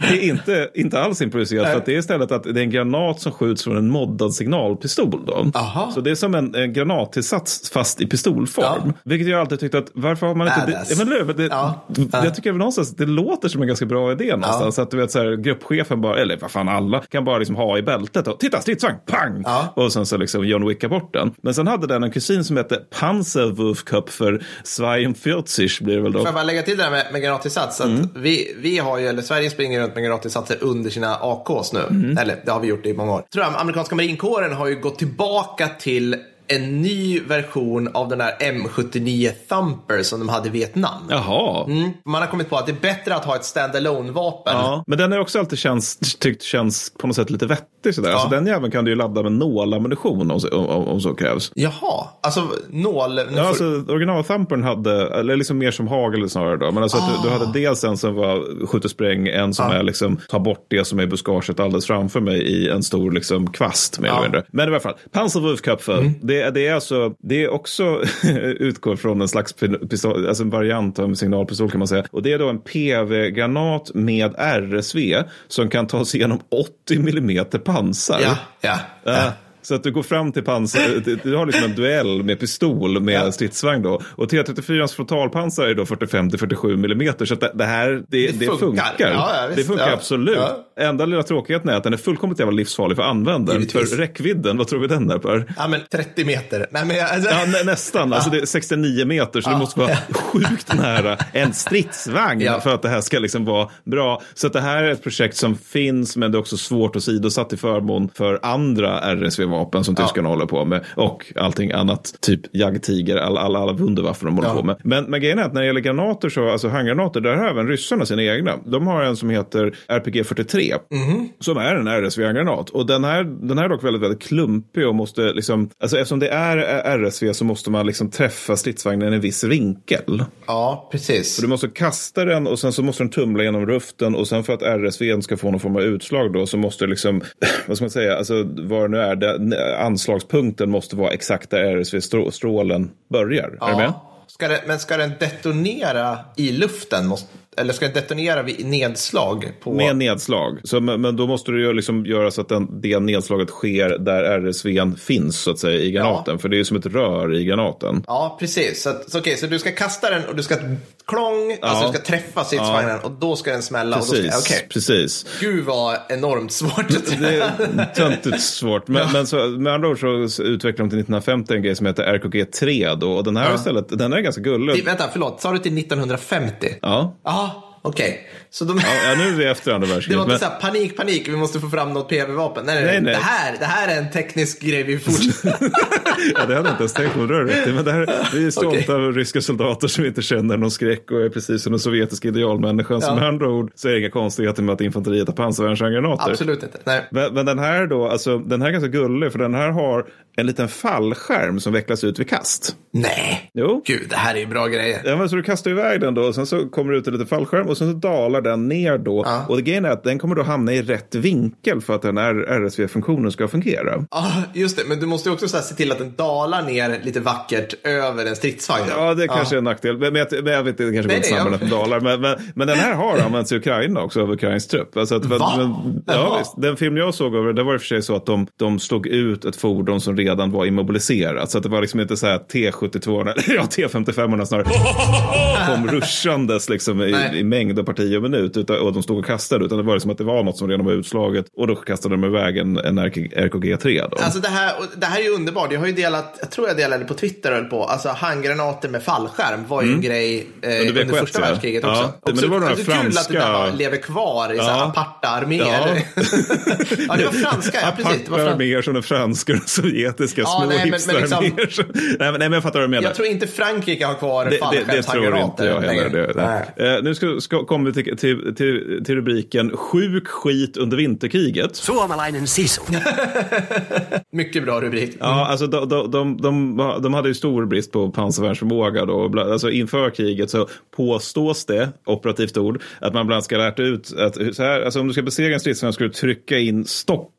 Speaker 2: det är inte, inte alls improviserat för att det är istället att det är en granat som skjuts från en moddad signalpistol. Då.
Speaker 1: Aha.
Speaker 2: Så det är som en, en granattillsats fast i pistolform. Ja. Vilket jag alltid tyckt att varför har man inte... Det, men, det, ja. Jag tycker någonstans det låter som en ganska bra idé någonstans. Ja. Att du vet så här, gruppchefen bara, eller vad fan alla, kan bara liksom ha i bältet och titta stridsvagn, pang! Ja. Och sen så liksom John Wicka bort bort den. Men sen hade den en kusin som hette Panzerwurfköpfer 42 blir det väl då.
Speaker 1: Får jag bara lägga till det där med, med granatillsats? Mm. vi, vi har ju, eller Sverige springer runt med granatillsatser under sina AKs nu. Mm. Eller det har vi gjort i många år. Tror jag, amerikanska marinkåren har ju gått tillbaka till en ny version av den där M79 Thumper som de hade i Vietnam.
Speaker 2: Jaha.
Speaker 1: Mm. Man har kommit på att det är bättre att ha ett standalone vapen
Speaker 2: Ja, men den har också alltid känns, tyckt känns på något sätt lite vettig sådär. Ja. Alltså, den jäveln kan du ju ladda med nålammunition om, om, om så krävs.
Speaker 1: Jaha, alltså nål?
Speaker 2: Ja, alltså original-thumpern hade, eller liksom mer som hagel snarare då. Men alltså ah. du, du, hade ah. dels en som var skjut och spräng, en som ah. är liksom ta bort det som är buskaget alldeles framför mig i en stor liksom kvast mer eller mindre. Men i alla fall, Panzerwurfköpfe, mm. Det det, är alltså, det är också utgår från en slags pistol, alltså en variant av en signalpistol kan man säga. Och det är då en PV-granat med RSV som kan ta sig igenom 80 millimeter pansar.
Speaker 1: Ja, ja. ja.
Speaker 2: Så att du går fram till pansar, du har liksom en duell med pistol med ja. stridsvagn då. Och T34 frontalpansar är då 45 47 mm. Så att det här, det, det, det funkar. funkar.
Speaker 1: Ja, ja,
Speaker 2: det funkar absolut. Enda lilla tråkigheten är att den är fullkomligt jävla livsfarlig för användaren. För räckvidden, vad tror vi den är Per?
Speaker 1: Ja men 30 meter. Nej, men
Speaker 2: alltså... ja, nä, nästan, alltså det är 69 meter så det måste vara sjukt nära en stridsvagn för att det här ska liksom vara bra. Så att det här är ett projekt som finns men det är också svårt att sidosatt i förmån för andra RSV vapen som tyskarna ja. håller på med. Och allting annat, typ jagdtiger, alla, alla, alla wunderwaffen de håller ja. på med. Men, men grejen är att när det gäller granater, så, alltså handgranater, där har även ryssarna sina egna. De har en som heter RPG 43, mm. som är en RSV-granat. Och den här, den här är dock väldigt, väldigt klumpig och måste liksom, alltså eftersom det är RSV så måste man liksom träffa stridsvagnen i en viss vinkel.
Speaker 1: Ja, precis.
Speaker 2: Så du måste kasta den och sen så måste den tumla genom luften och sen för att RSV ska få någon form av utslag då så måste liksom, vad ska man säga, alltså vad det nu är, det, anslagspunkten måste vara exakt där RSV-strålen börjar. Ja. Är du med?
Speaker 1: Ska det, men ska den detonera i luften? Måste, eller ska den detonera vid nedslag? På...
Speaker 2: Med nedslag. Så, men, men då måste du liksom göra så att den, det nedslaget sker där RSV finns så att säga i granaten. Ja. För det är ju som ett rör i granaten.
Speaker 1: Ja, precis. Så, så, okay, så du ska kasta den och du ska klong, ja. alltså du ska träffa stridsvagnen ja. och då ska den smälla.
Speaker 2: Precis,
Speaker 1: och då ska, okay.
Speaker 2: precis.
Speaker 1: Gud vad enormt svårt.
Speaker 2: det är töntigt svårt. Men, men så, med andra ord så utvecklade de till 1950 en grej som heter RKG 3 då. Och den här ja. istället, den är ganska gullig.
Speaker 1: Vänta, förlåt, sa du till 1950?
Speaker 2: Ja.
Speaker 1: Aha. Okej. Okay.
Speaker 2: Så de... ja, nu är vi efter andra världskriget.
Speaker 1: Det var inte men... så här, panik, panik, vi måste få fram något PV-vapen. Nej, nej, nej, Det, här, det här är en teknisk grej vi fortsätter.
Speaker 2: ja, det hade jag inte ens tänkt på. Det, men det här, vi är stolta okay. ryska soldater som inte känner någon skräck och är precis som den sovjetiska idealmänniskan. Ja. Som med andra ord så är det inga konstigheter med att infanteriet har pansarvärnshandgranater.
Speaker 1: Absolut inte. Nej.
Speaker 2: Men, men, den här då, alltså den här är ganska gullig för den här har en liten fallskärm som vecklas ut vid kast.
Speaker 1: Nej,
Speaker 2: jo.
Speaker 1: gud det här är ju bra grejer.
Speaker 2: Ja, men så du kastar iväg den då och sen så kommer det ut en liten fallskärm och sen så dalar den ner då. Ja. Och grejen är att den kommer då hamna i rätt vinkel för att den här RSV-funktionen ska fungera.
Speaker 1: Ja, just det. Men du måste också se till att den dalar ner lite vackert över en stridsvagn.
Speaker 2: Ja, det kanske ja. är en nackdel. Men, jag, men jag vet inte, det kanske går att den dalar. Men, men, men, den här har använts i Ukraina också av ukrainsk trupp. Alltså att,
Speaker 1: Va?
Speaker 2: Men, ja, visst, den film jag såg över det var i och för sig så att de, de slog ut ett fordon som redan var immobiliserat. Så att det var liksom inte så här T72, eller ja, T55 snarare, kom ruschandes liksom i, i mängd och partier minut. Utan, och de stod och kastade. Utan det var som att det var något som redan var utslaget. Och då kastade de iväg en, en RKG 3. Då.
Speaker 1: Alltså det här, det här är ju underbart. Jag har ju delat, jag tror jag delade på Twitter höll på. Alltså handgranater med fallskärm var ju mm. en grej eh, under, under första ja. världskriget också. Ja,
Speaker 2: men det var några
Speaker 1: alltså,
Speaker 2: franska...
Speaker 1: Kul att det där lever kvar i ja. aparta arméer. Ja. ja, det var franska. Ja, precis.
Speaker 2: Det var fran... arméer som den franska och sovjetiska ja, små nej, men, men liksom... nej, men, nej, men jag fattar vad du menar.
Speaker 1: Jag tror inte Frankrike har kvar
Speaker 2: fallskärmshandgranater. Det, det, det tror inte jag heller. Det, uh, nu ska, ska, kommer vi till, till, till, till rubriken Sjuk skit under vinterkriget.
Speaker 1: Suomalainen sisu. Mycket bra rubrik. Mm.
Speaker 2: Ja, alltså de, de, de, de, de hade ju stor brist på pansarvärnsförmåga då. Alltså inför kriget så påstås det, operativt ord, att man bland annat ska lärt ut att så här, alltså om du ska besegra en stridsvagn ska du trycka in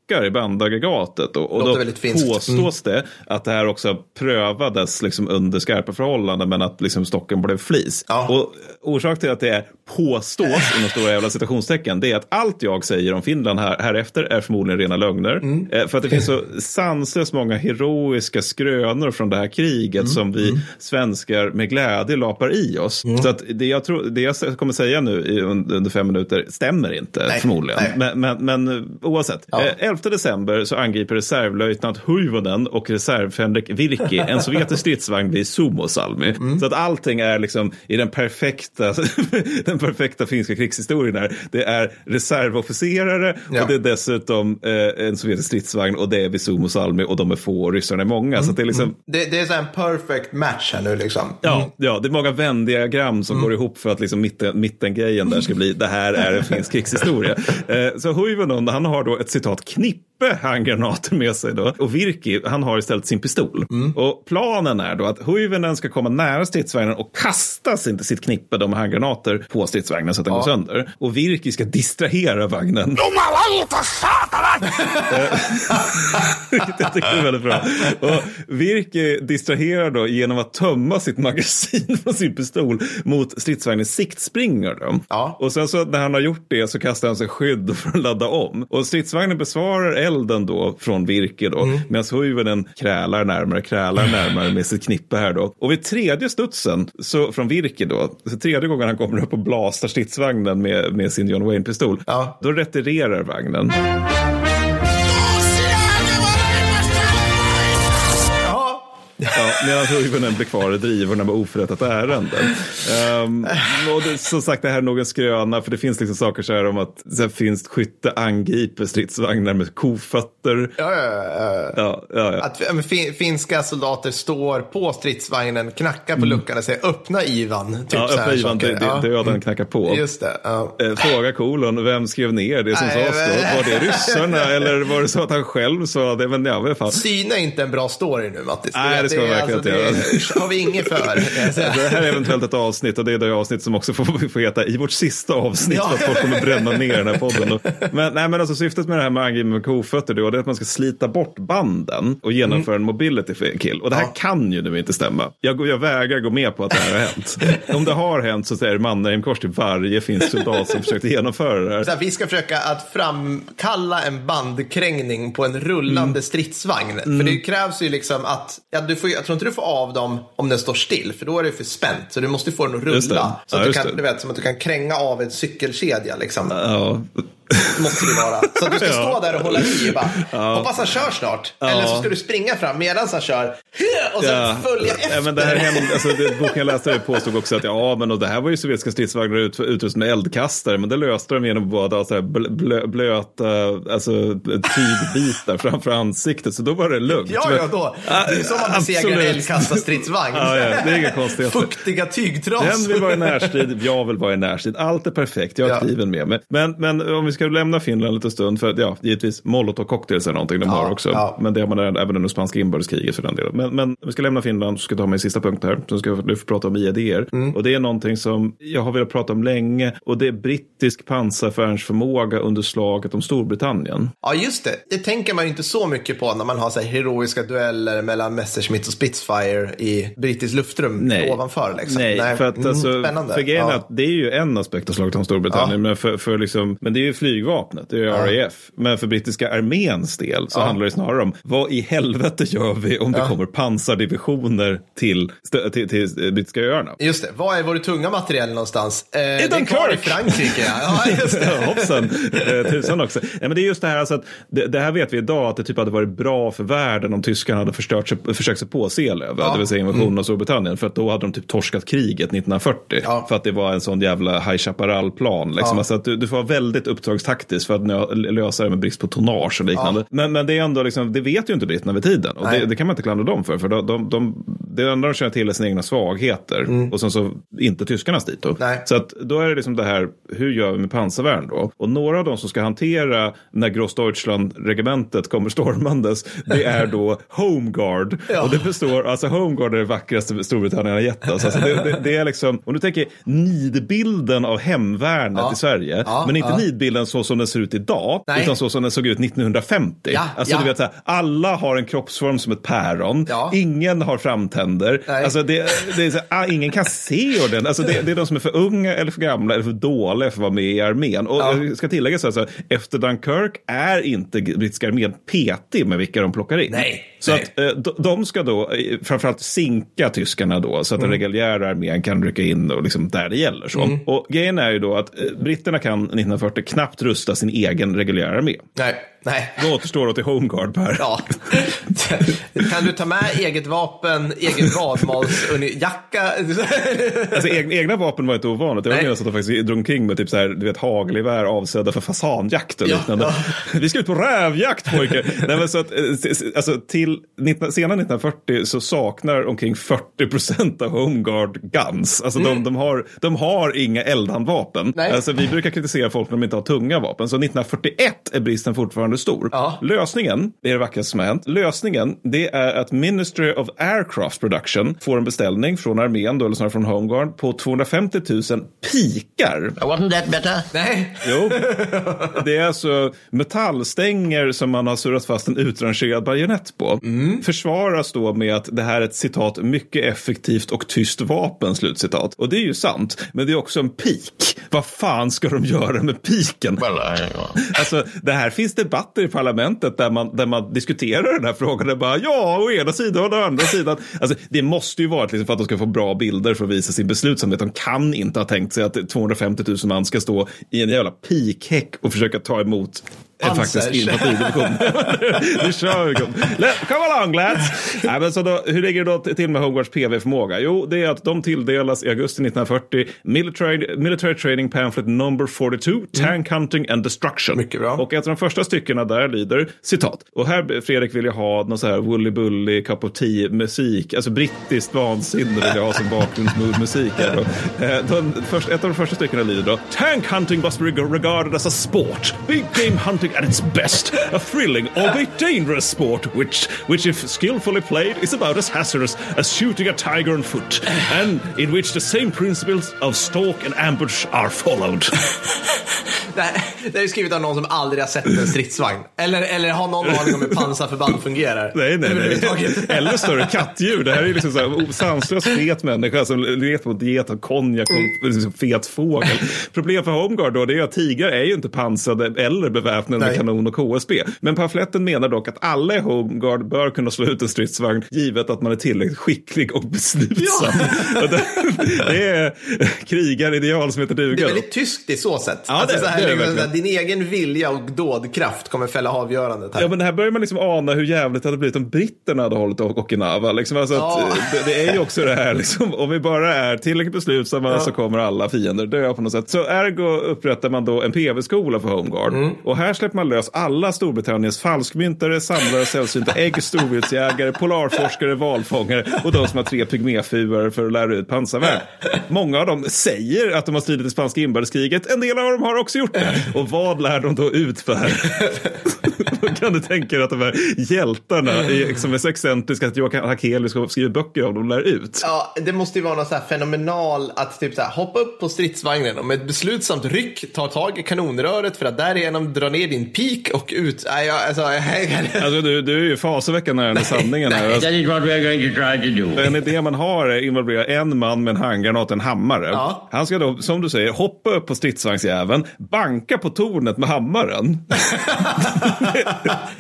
Speaker 2: stock i bandaggregatet. Och, och då påstås mm. det att det här också prövades liksom under skarpa förhållanden men att liksom stocken blev flis. Ja. Och orsaken till att det är påstås inom stora jävla citationstecken det är att allt jag säger om Finland här, här efter är förmodligen rena lögner. Mm. Eh, för att det finns så sanslöst många heroiska skrönor från det här kriget mm. som vi mm. svenskar med glädje lapar i oss. Mm. Så att det jag, tror, det jag kommer säga nu under fem minuter stämmer inte nej, förmodligen. Nej. Men, men, men oavsett. Ja. Eh, 11 december så angriper reservlöjtnant Huivonen och reservfänrik Virki en sovjetisk stridsvagn vid Suomusalmi. Mm. Så att allting är liksom i den perfekta, den perfekta finska krigshistorien här. Det är reservofficerare ja. och det är dessutom eh, en sovjetisk stridsvagn och det är vid Suomusalmi och de är få och ryssarna är många. Mm. Så det är liksom... Mm.
Speaker 1: Det, det, är så en perfect match här nu liksom.
Speaker 2: Ja, mm. ja, det är många vändiagram som mm. går ihop för att liksom mitten, mittengrejen där ska bli det här är en finsk krigshistoria. Eh, så Huivonen, han har då ett citat knipp leap. Handgranater med sig då. Och Virki, han har istället sin pistol. Mm. Och planen är då att Huivenen ska komma nära stridsvagnen och kasta sin, sitt knippe med handgranater på stridsvagnen så att den ja. går sönder. Och Virki ska distrahera vagnen. De! Vilket jag tycker är väldigt bra. Och Virki distraherar då genom att tömma sitt magasin från sin pistol mot stridsvagnens siktspringor. Ja. Och sen så när han har gjort det så kastar han sig skydd för att ladda om. Och stridsvagnen besvarar elden då från virke då. Mm. Medan huvuden krälar närmare, krälar närmare med sitt knippe här då. Och vid tredje studsen så, från virke då, så tredje gången han kommer upp och blastar stridsvagnen med, med sin John Wayne-pistol, ja. då retirerar vagnen. Ja, medan huvuden blir kvar i drivorna med oförrättat ärende. Um, och det, som sagt, det här är nog en skröna, för det finns liksom saker så här om att det finns skytte angriper stridsvagnar med kofötter.
Speaker 1: Ja, ja, ja. ja. Att fin, finska soldater står på stridsvagnen, knackar på mm. luckan och säger öppna Ivan. Typ
Speaker 2: ja, öppna Ivan, det, det, det döden knackar på.
Speaker 1: Just det.
Speaker 2: Eh, fråga kolon, vem skrev ner det som sades då? Var det ryssarna eller var det så att han själv sa det? Men ja.
Speaker 1: Syna inte en bra story nu, Mattis.
Speaker 2: Nej, det ska man verkligen alltså,
Speaker 1: inte göra. har vi inget för.
Speaker 2: det här är eventuellt ett avsnitt och det är det avsnitt som också får, får heta i vårt sista avsnitt ja. för att folk kommer bränna ner den här podden. Men, nej, men alltså, syftet med det här med angivning med kofötter då, det är att man ska slita bort banden och genomföra mm. en mobility kill. Och det här ja. kan ju nu inte stämma. Jag, jag vägrar gå med på att det här har hänt. Om det har hänt så är det Mannerheimkors till varje finsk soldat som försökte genomföra det här.
Speaker 1: Så här, Vi ska försöka att framkalla en bandkrängning på en rullande mm. stridsvagn. Mm. För det krävs ju liksom att, ja, du får, jag tror inte du får av dem om den står still, för då är det för spänt. Så du måste få den att rulla. Så att ja, du kan, du vet, som att du kan kränga av en cykelkedja. Liksom. Ja, Måste det vara. Så att du ska stå där och hålla i och bara, ja. hoppas han kör snart. Ja. Eller så ska du springa fram medan han kör och sen ja. följa efter.
Speaker 2: Ja, men det här hände, alltså, det, boken jag läste påstod också att ja, men och det här var ju sovjetiska stridsvagnar ut, utrustade med eldkastare, men det löste de genom ha så här blö, blöta alltså, tygbitar framför ansiktet, så då var det lugnt.
Speaker 1: Ja, ja, då. Det är som man besegrar en eldkastarstridsvagn.
Speaker 2: Ja, ja, det är inga konstigheter.
Speaker 1: Fuktiga tygtrasor.
Speaker 2: Den vill vara i närstrid, jag vill vara i närstrid. Allt är perfekt, jag har kniven med mig. Men, men om vi ska lämna Finland lite stund. För ja, givetvis molotov cocktails är någonting de ja, har också. Ja. Men det har man även under spanska inbördeskriget för den delen. Men, men vi ska lämna Finland så ska jag ta min sista punkt här. Så ska du få prata om IEDR. Mm. Och det är någonting som jag har velat prata om länge. Och det är brittisk pansarförmåga under slaget om Storbritannien.
Speaker 1: Ja, just det. Det tänker man ju inte så mycket på när man har så här heroiska dueller mellan Messerschmitt och Spitfire i brittiskt luftrum Nej. ovanför. Liksom.
Speaker 2: Nej, Nej, för att mm, alltså, spännande. För ja. det är ju en aspekt av slaget om Storbritannien. Men, för, för liksom, men det är ju flygvapen vapnet, det är ja. RAF. Men för brittiska arméns del så ja. handlar det snarare om vad i helvete gör vi om ja. det kommer pansardivisioner till, till, till, brittiska öarna?
Speaker 1: Just det, var är vår tunga materiel någonstans? Eh,
Speaker 2: det är kvar
Speaker 1: i Frankrike. ja, just det.
Speaker 2: Hoppsan, eh, tusan också. Ja, men det är just det här alltså att det, det, här vet vi idag att det typ hade varit bra för världen om tyskarna hade förstört sig, försökt sig på Selöv, ja. det vill säga invasionen mm. av Storbritannien. För att då hade de typ torskat kriget 1940. Ja. För att det var en sån jävla High Chaparral-plan. Liksom. Ja. Alltså att du, du får vara väldigt uppdragstaktisk för att lösa det med brist på tonnage och liknande. Ja. Men, men det är ändå liksom, det vet ju inte britterna vid tiden. Och det, det, kan man inte klandra dem för. För de, de, de, det enda de känner till är sina egna svagheter. Mm. Och sen så inte tyskarnas dito. Nej. Så att då är det liksom det här, hur gör vi med pansarvärn då? Och några av de som ska hantera när Grossdeutschland-regementet kommer stormandes, det är då Homeguard. Ja. Och det består, alltså Homeguard är det vackraste Storbritannien har gett oss. Alltså det, det, det, är liksom, om du tänker nidbilden av hemvärnet ja. i Sverige, men inte nidbilden så som den ser ut idag, Nej. utan så som den såg ut 1950. Ja, alltså, ja. du vet, så här, alla har en kroppsform som ett päron, ja. ingen har framtänder, alltså, det, det är så, ah, ingen kan se ordentligt. Alltså, det, det, är de som är för unga eller för gamla eller för dåliga för att vara med i armén. Och jag ska tillägga så här, så här, efter Dunkirk är inte brittiska armén petig med vilka de plockar in.
Speaker 1: Nej.
Speaker 2: Så Nej. att eh, de ska då eh, framförallt sinka tyskarna då så att mm. den reguljära armén kan rycka in och liksom där det gäller. Så. Mm. Och grejen är ju då att eh, britterna kan 1940 knappt rusta sin egen reguljära armé.
Speaker 1: Nej. Nej.
Speaker 2: Då återstår det till Homeguard Per.
Speaker 1: Ja. Kan du ta med eget vapen, egen vadmalsjacka?
Speaker 2: Alltså, egna, vapen var inte ovanligt. Jag minns att de faktiskt drog omkring med typ så här, du vet, hagelgevär avsedda för fasanjakt och liknande.
Speaker 1: ja.
Speaker 2: Vi ska ut på rävjakt pojkar. Nej, men så att, eh, alltså, till 19, senare 1940 så saknar omkring 40 procent av Homeguard guns. Alltså de, de, har, de har inga eldhandvapen.
Speaker 1: Mm. Nej.
Speaker 2: Alltså, vi brukar kritisera folk när de inte har tunga vapen. Så 1941 är bristen fortfarande stor.
Speaker 1: Ja.
Speaker 2: Lösningen, det är det vackraste som har hänt. Lösningen, det är att Ministry of Aircraft Production får en beställning från armén, då, eller snarare från Homeguard, på 250 000 pikar.
Speaker 3: Wasn't that better?
Speaker 1: Nej.
Speaker 2: Jo, det är alltså metallstänger som man har surrat fast en utrangerad bajonett på. Försvaras då med att det här är ett citat mycket effektivt och tyst vapen, slutcitat. Och det är ju sant, men det är också en pik. Vad fan ska de göra med piken?
Speaker 3: Well, I,
Speaker 2: Alltså, det här finns debatter i parlamentet där man, där man diskuterar den här frågan. Det bara, ja, å ena sidan och å andra sidan. Alltså, det måste ju vara liksom för att de ska få bra bilder för att visa sin beslutsamhet. De kan inte ha tänkt sig att 250 000 man ska stå i en jävla pikhäck och försöka ta emot en
Speaker 1: Pansar.
Speaker 2: faktisk infanteridivision. nu kör vi. Come along lads! Nej, men så då, hur ligger det då till med Homeguards PV-förmåga? Jo, det är att de tilldelas i augusti 1940 Military, military Training Pamphlet number 42, Tank Hunting and Destruction.
Speaker 1: Mycket bra.
Speaker 2: Och ett av de första styckena där lyder citat. Och här Fredrik vill jag ha någon så här Woolly Bully Cup of Tea musik, alltså brittiskt vansinne vill jag ha som bakgrundsmusik. Eh, ett av de första styckena lyder då Tank hunting must be regarded as a sport. Big game hunting at its best. A thrilling, albeit dangerous sport, which, which if skillfully played is about as hazardous as shooting a tiger on foot. And in which the same principles of stalk and ambush are followed.
Speaker 1: Det här det är ju skrivet av någon som aldrig har sett en stridsvagn. Eller, eller har någon aning om hur pansarförband fungerar.
Speaker 2: Nej, nej, nej. Eller större kattdjur. Det här är liksom så här sanslös fet människa som letar mot get och konjak och liksom fet fågel. Problem för Homeguard då det är att tigrar är ju inte pansrade eller beväpnade med kanon och KSB. Men pamfletten menar dock att alla i Homeguard bör kunna slå ut en stridsvagn givet att man är tillräckligt skicklig och beslutsam. Och det, är krigarideal som heter
Speaker 1: Det är
Speaker 2: duga.
Speaker 1: väldigt tyskt i så sätt.
Speaker 2: Ja,
Speaker 1: alltså,
Speaker 2: det-
Speaker 1: så här,
Speaker 2: verkligen.
Speaker 1: din egen vilja och dådkraft kommer fälla avgörandet här.
Speaker 2: Ja, men här börjar man liksom ana hur jävligt det hade blivit om britterna hade hållit Okinawa. Liksom, alltså att,
Speaker 1: Ja.
Speaker 2: det, det är ju också det här, liksom, om vi bara är tillräckligt beslutsamma så kommer alla fiender dö på något sätt. Så ergo upprättar man då en PV-skola för Homeguard.
Speaker 1: Mm.
Speaker 2: Och här släpper man lös alla Storbritanniens falskmyntare, samlare, sällsynta ägg, storviltsjägare, polarforskare, valfångare och de som har tre pygméfruar för att lära ut pansarvärn. Många av dem säger att de har stridit i spanska inbördeskriget. En del av dem har också gjort. Och vad lär de då ut för? Kan du tänka dig att de här hjältarna är, som är så excentriska att Joakim Hakelius skriva böcker om dem lär ut.
Speaker 1: Ja, det måste ju vara något så här fenomenal att typ så här, hoppa upp på stridsvagnen och med ett beslutsamt ryck ta tag i kanonröret för att därigenom dra ner din pik och ut. Nej, jag, alltså, jag,
Speaker 2: Alltså du, du är ju fasaväckan närmare sanningen här. Alltså,
Speaker 3: that is what we're going to try to do.
Speaker 2: en idé man har är att involvera en man med en handgranat och en hammare.
Speaker 1: Ja.
Speaker 2: Han ska då, som du säger, hoppa upp på stridsvagnsjäveln, banka på tornet med hammaren.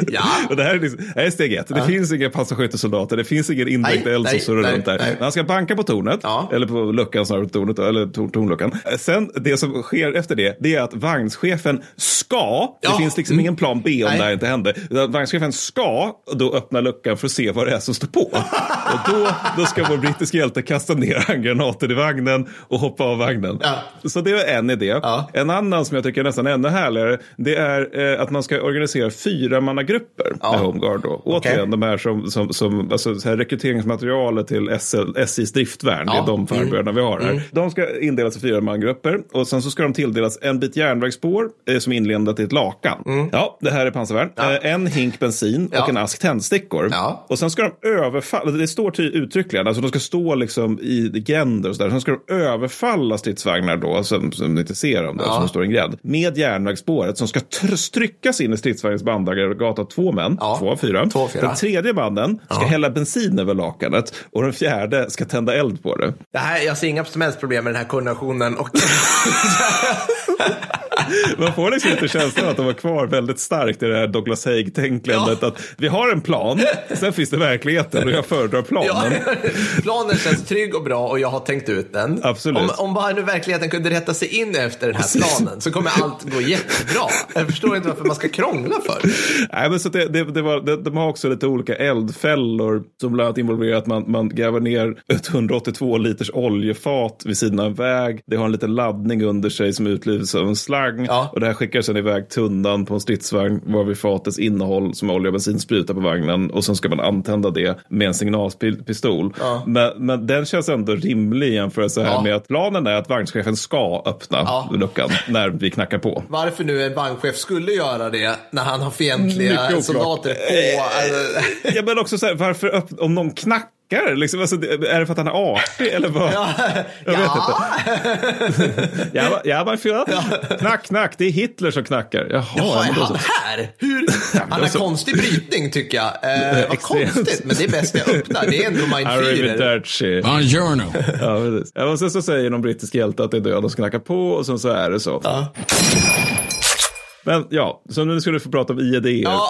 Speaker 1: ja.
Speaker 2: Och det här är, liksom, här är steg ett. Det finns inga passagskyttesoldater, det finns ingen indirekt eld som surrar runt där.
Speaker 1: nej.
Speaker 2: Han ska banka på tornet,
Speaker 1: Ja.
Speaker 2: eller på luckan snarare, tornet, eller tor, tornluckan. Sen, det som sker efter det, det är att vagnschefen ska, det
Speaker 1: Ja.
Speaker 2: finns liksom ingen plan B om
Speaker 1: Nej.
Speaker 2: det här inte händer, vagnschefen ska då öppna luckan för att se vad det är som står på. och då, då ska vår brittiska hjälte kasta ner handgranater i vagnen och hoppa av vagnen.
Speaker 1: Ja.
Speaker 2: Så det är en idé. En annan som jag tycker är nästan ännu härligare, det är eh, att man ska organisera fyra mannagrupper
Speaker 1: Ja.
Speaker 2: med Homeguard. Då. Återigen, de här som, som, som alltså, så här rekryteringsmaterialet till SL, SJs driftvärn, det
Speaker 1: Ja.
Speaker 2: är de farbröderna vi har här. De ska indelas i fyra mangrupper och sen så ska de tilldelas en bit järnvägsspår eh, som är inlindat i ett lakan. Ja, det här är pansarvärn. Eh, en hink bensin
Speaker 1: Ja.
Speaker 2: och en ask tändstickor.
Speaker 1: Ja.
Speaker 2: Och sen ska de överfalla, det står ty- uttryckligen, alltså de ska stå liksom i gränder och sådär. Sen ska de överfalla stridsvagnar då, som, som ni inte ser dem då,
Speaker 1: Ja.
Speaker 2: som står i en gränd. Med järnvägsspåret som ska tr- tryckas in i stridsvagnens bandagregata två män,
Speaker 1: Ja.
Speaker 2: två av fyra.
Speaker 1: Två av fyra.
Speaker 2: Den tredje mannen ska hälla bensin över lakanet och den fjärde ska tända eld på det.
Speaker 1: Det här, jag ser inga som helst problem med den här koordinationen. Och
Speaker 2: Man får liksom inte känslan att de var kvar väldigt starkt i det här Douglas Haig-tänkandet.
Speaker 1: Ja.
Speaker 2: Att vi har en plan, sen finns det verkligheten och jag föredrar planen.
Speaker 1: Ja, planen känns trygg och bra och jag har tänkt ut den.
Speaker 2: Absolut.
Speaker 1: Om, om bara nu verkligheten kunde rätta sig in efter den här planen så kommer allt gå jättebra. Jag förstår inte varför man ska krångla för.
Speaker 2: Nej, men så det, det, det var, det, de har också lite olika eldfällor som bland annat involverar att man, man gräver ner ett 182 liters oljefat vid sidan av en väg. Det har en liten laddning under sig som utlöses av en slang.
Speaker 1: Ja.
Speaker 2: Och det här skickar sedan iväg tunnan på en stridsvagn varvid fatets innehåll som olja och bensin sprutar på vagnen. Och sen ska man antända det med en signalpistol.
Speaker 1: Ja.
Speaker 2: Men, men den känns ändå rimlig jämfört så här
Speaker 1: Ja.
Speaker 2: med att planen är att vagnchefen ska öppna
Speaker 1: Ja.
Speaker 2: luckan när vi knackar på.
Speaker 1: Varför nu en vagnchef skulle göra det när han har fientliga soldater på. Alltså,
Speaker 2: Ja, men också så här, varför om någon knackar? Liksom, alltså, det- är det för att han är artig eller vad?
Speaker 1: ja,
Speaker 2: Jag vet
Speaker 1: ja.
Speaker 2: Ja, ja, Knack, knack, det är Hitler som knackar. Jaha,
Speaker 1: Jaha, är han
Speaker 2: så.
Speaker 1: här? Hur? Han har
Speaker 2: så-
Speaker 1: konstig brytning tycker jag. Eh, vad konstigt, men det är bäst jag öppnar. Det är ändå min.
Speaker 2: Arrivederci.
Speaker 3: Buongiorno.
Speaker 2: Ja, precis. Ja, och sen så säger någon brittisk hjälte att det är död och knackar på och sen så är det så.
Speaker 1: Ja.
Speaker 2: Men ja, så nu ska du få prata om IED.
Speaker 1: Ja,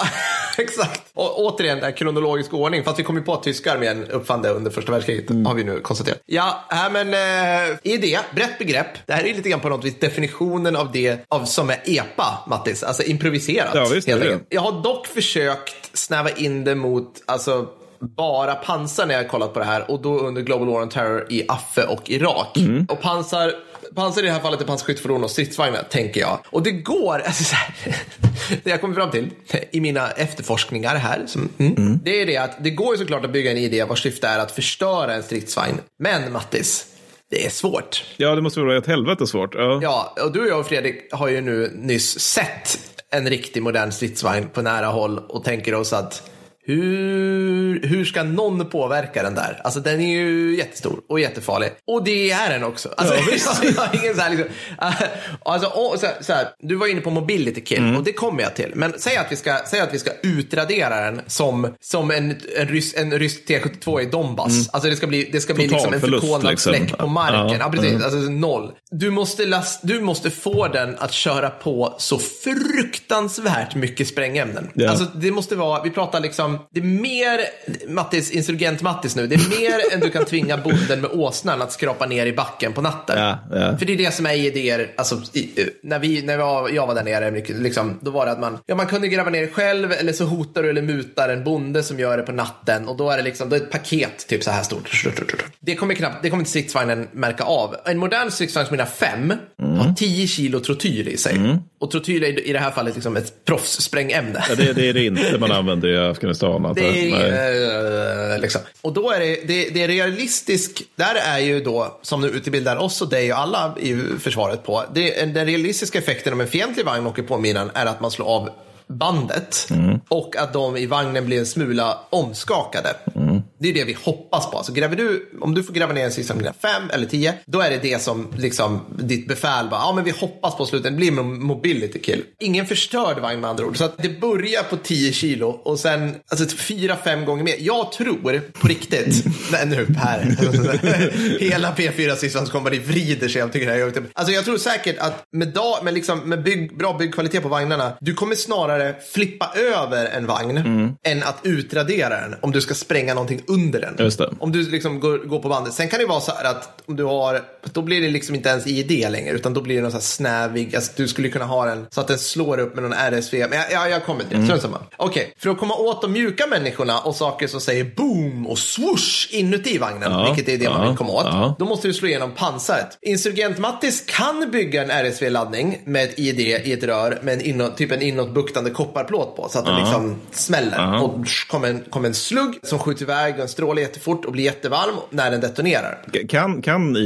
Speaker 1: exakt. Och återigen, där kronologisk ordning. Fast vi kom ju på att tyska armén uppfann det under första världskriget.
Speaker 2: Mm.
Speaker 1: Har vi nu konstaterat. Ja, här men eh, idé, brett begrepp. Det här är lite grann på något vis definitionen av det av, som är EPA, Mattis. Alltså improviserat.
Speaker 2: Ja, visst
Speaker 1: helt enkelt. Jag har dock försökt snäva in det mot, alltså bara pansar när jag har kollat på det här och då under Global War on Terror i Affe och Irak.
Speaker 2: Mm.
Speaker 1: Och pansar, pansar i det här fallet är pansarskyttefordon och stridsvagnar, tänker jag. Och det går, alltså så här, det jag kommer fram till i mina efterforskningar här, som, mm, det är det att det går ju såklart att bygga en idé vars syfte är att förstöra en stridsvagn. Men Mattis, det är svårt.
Speaker 2: Ja, det måste vara ett helvete svårt. Ja.
Speaker 1: Ja, och du och jag och Fredrik har ju nu nyss sett en riktig modern stridsvagn på nära håll och tänker oss att hur, hur ska någon påverka den där? Alltså den är ju jättestor och jättefarlig. Och det är den också. Alltså, jag har ingen så här liksom, alltså, och, så här, så här, du var inne på mobility kill och det kommer jag till. Men säg att vi ska, säg att vi ska utradera den som, som en, en, rys, en rysk T72 i Donbass. Alltså det ska bli, det ska bli liksom en förkolnad
Speaker 2: liksom.
Speaker 1: fläck på marken.
Speaker 2: Ja.
Speaker 1: Ja, precis.
Speaker 2: Mm.
Speaker 1: Alltså noll. Du måste, last, du måste få den att köra på så fruktansvärt mycket sprängämnen.
Speaker 2: Ja.
Speaker 1: Alltså det måste vara, vi pratar liksom, det är mer, Mattis, insurgent Mattis nu, det är mer än du kan tvinga bonden med åsnan att skrapa ner i backen på natten.
Speaker 2: Ja, ja.
Speaker 1: För det är det som är idéer, alltså i, när, vi, när jag, var där nere, liksom, då var det att man, ja, man kunde gräva ner själv eller så hotar du eller mutar en bonde som gör det på natten och då är det liksom, då är ett paket typ så här stort. Det kommer knappt, det kommer inte stridsvagnen märka av. En modern stridsvagn som mina fem har 10 kilo trotyl i sig. Och trotyl är i det här fallet liksom ett proffssprängämne.
Speaker 2: Ja, det, det är det inte man använder i Afghanistan. Jag.
Speaker 1: Det är, eh, liksom. Och då är det, det, det är realistisk, där är ju då, som nu utbildar oss och dig och alla i försvaret på, det, den realistiska effekten om en fientlig vagn åker på minan är att man slår av bandet och att de i vagnen blir en smula omskakade. Det är det vi hoppas på. Alltså, gräver du, om du får gräva ner en stridsvagn med fem eller tio, då är det det som liksom, ditt befäl bara, ja men vi hoppas på slutet, det blir en mobility kill. Ingen förstörd vagn med andra ord. Så att det börjar på 10 kilo och sen alltså, typ fyra, fem gånger mer. Jag tror på riktigt, nej nu Per, hela P4 stridsvagnskompani vrider sig Jag, tycker det här. Alltså jag tror säkert att med, dag, med, liksom, med bygg, bra byggkvalitet på vagnarna, du kommer snarare flippa över en vagn än att utradera den om du ska spränga någonting under den. Om du liksom går, går på bandet. Sen kan det vara så här att om du har, då blir det liksom inte ens ID längre, utan då blir det någon så här snävig, alltså du skulle kunna ha den så att den slår upp med någon RSV. Men jag, jag, jag kommer till det, samma. Okej, för att komma åt de mjuka människorna och saker som säger boom och swoosh inuti vagnen,
Speaker 2: Ja,
Speaker 1: vilket är det man
Speaker 2: ja,
Speaker 1: vill komma åt,
Speaker 2: ja.
Speaker 1: då måste du slå igenom pansaret. Insurgent Mattis kan bygga en RSV-laddning med ett ID i ett rör med en inåt, typ en inåtbuktande kopparplåt på så att den liksom smäller. Och kommer en, kommer en slugg som skjuter iväg en stråle jättefort och blir jättevarm när den detonerar.
Speaker 2: Kan, kan,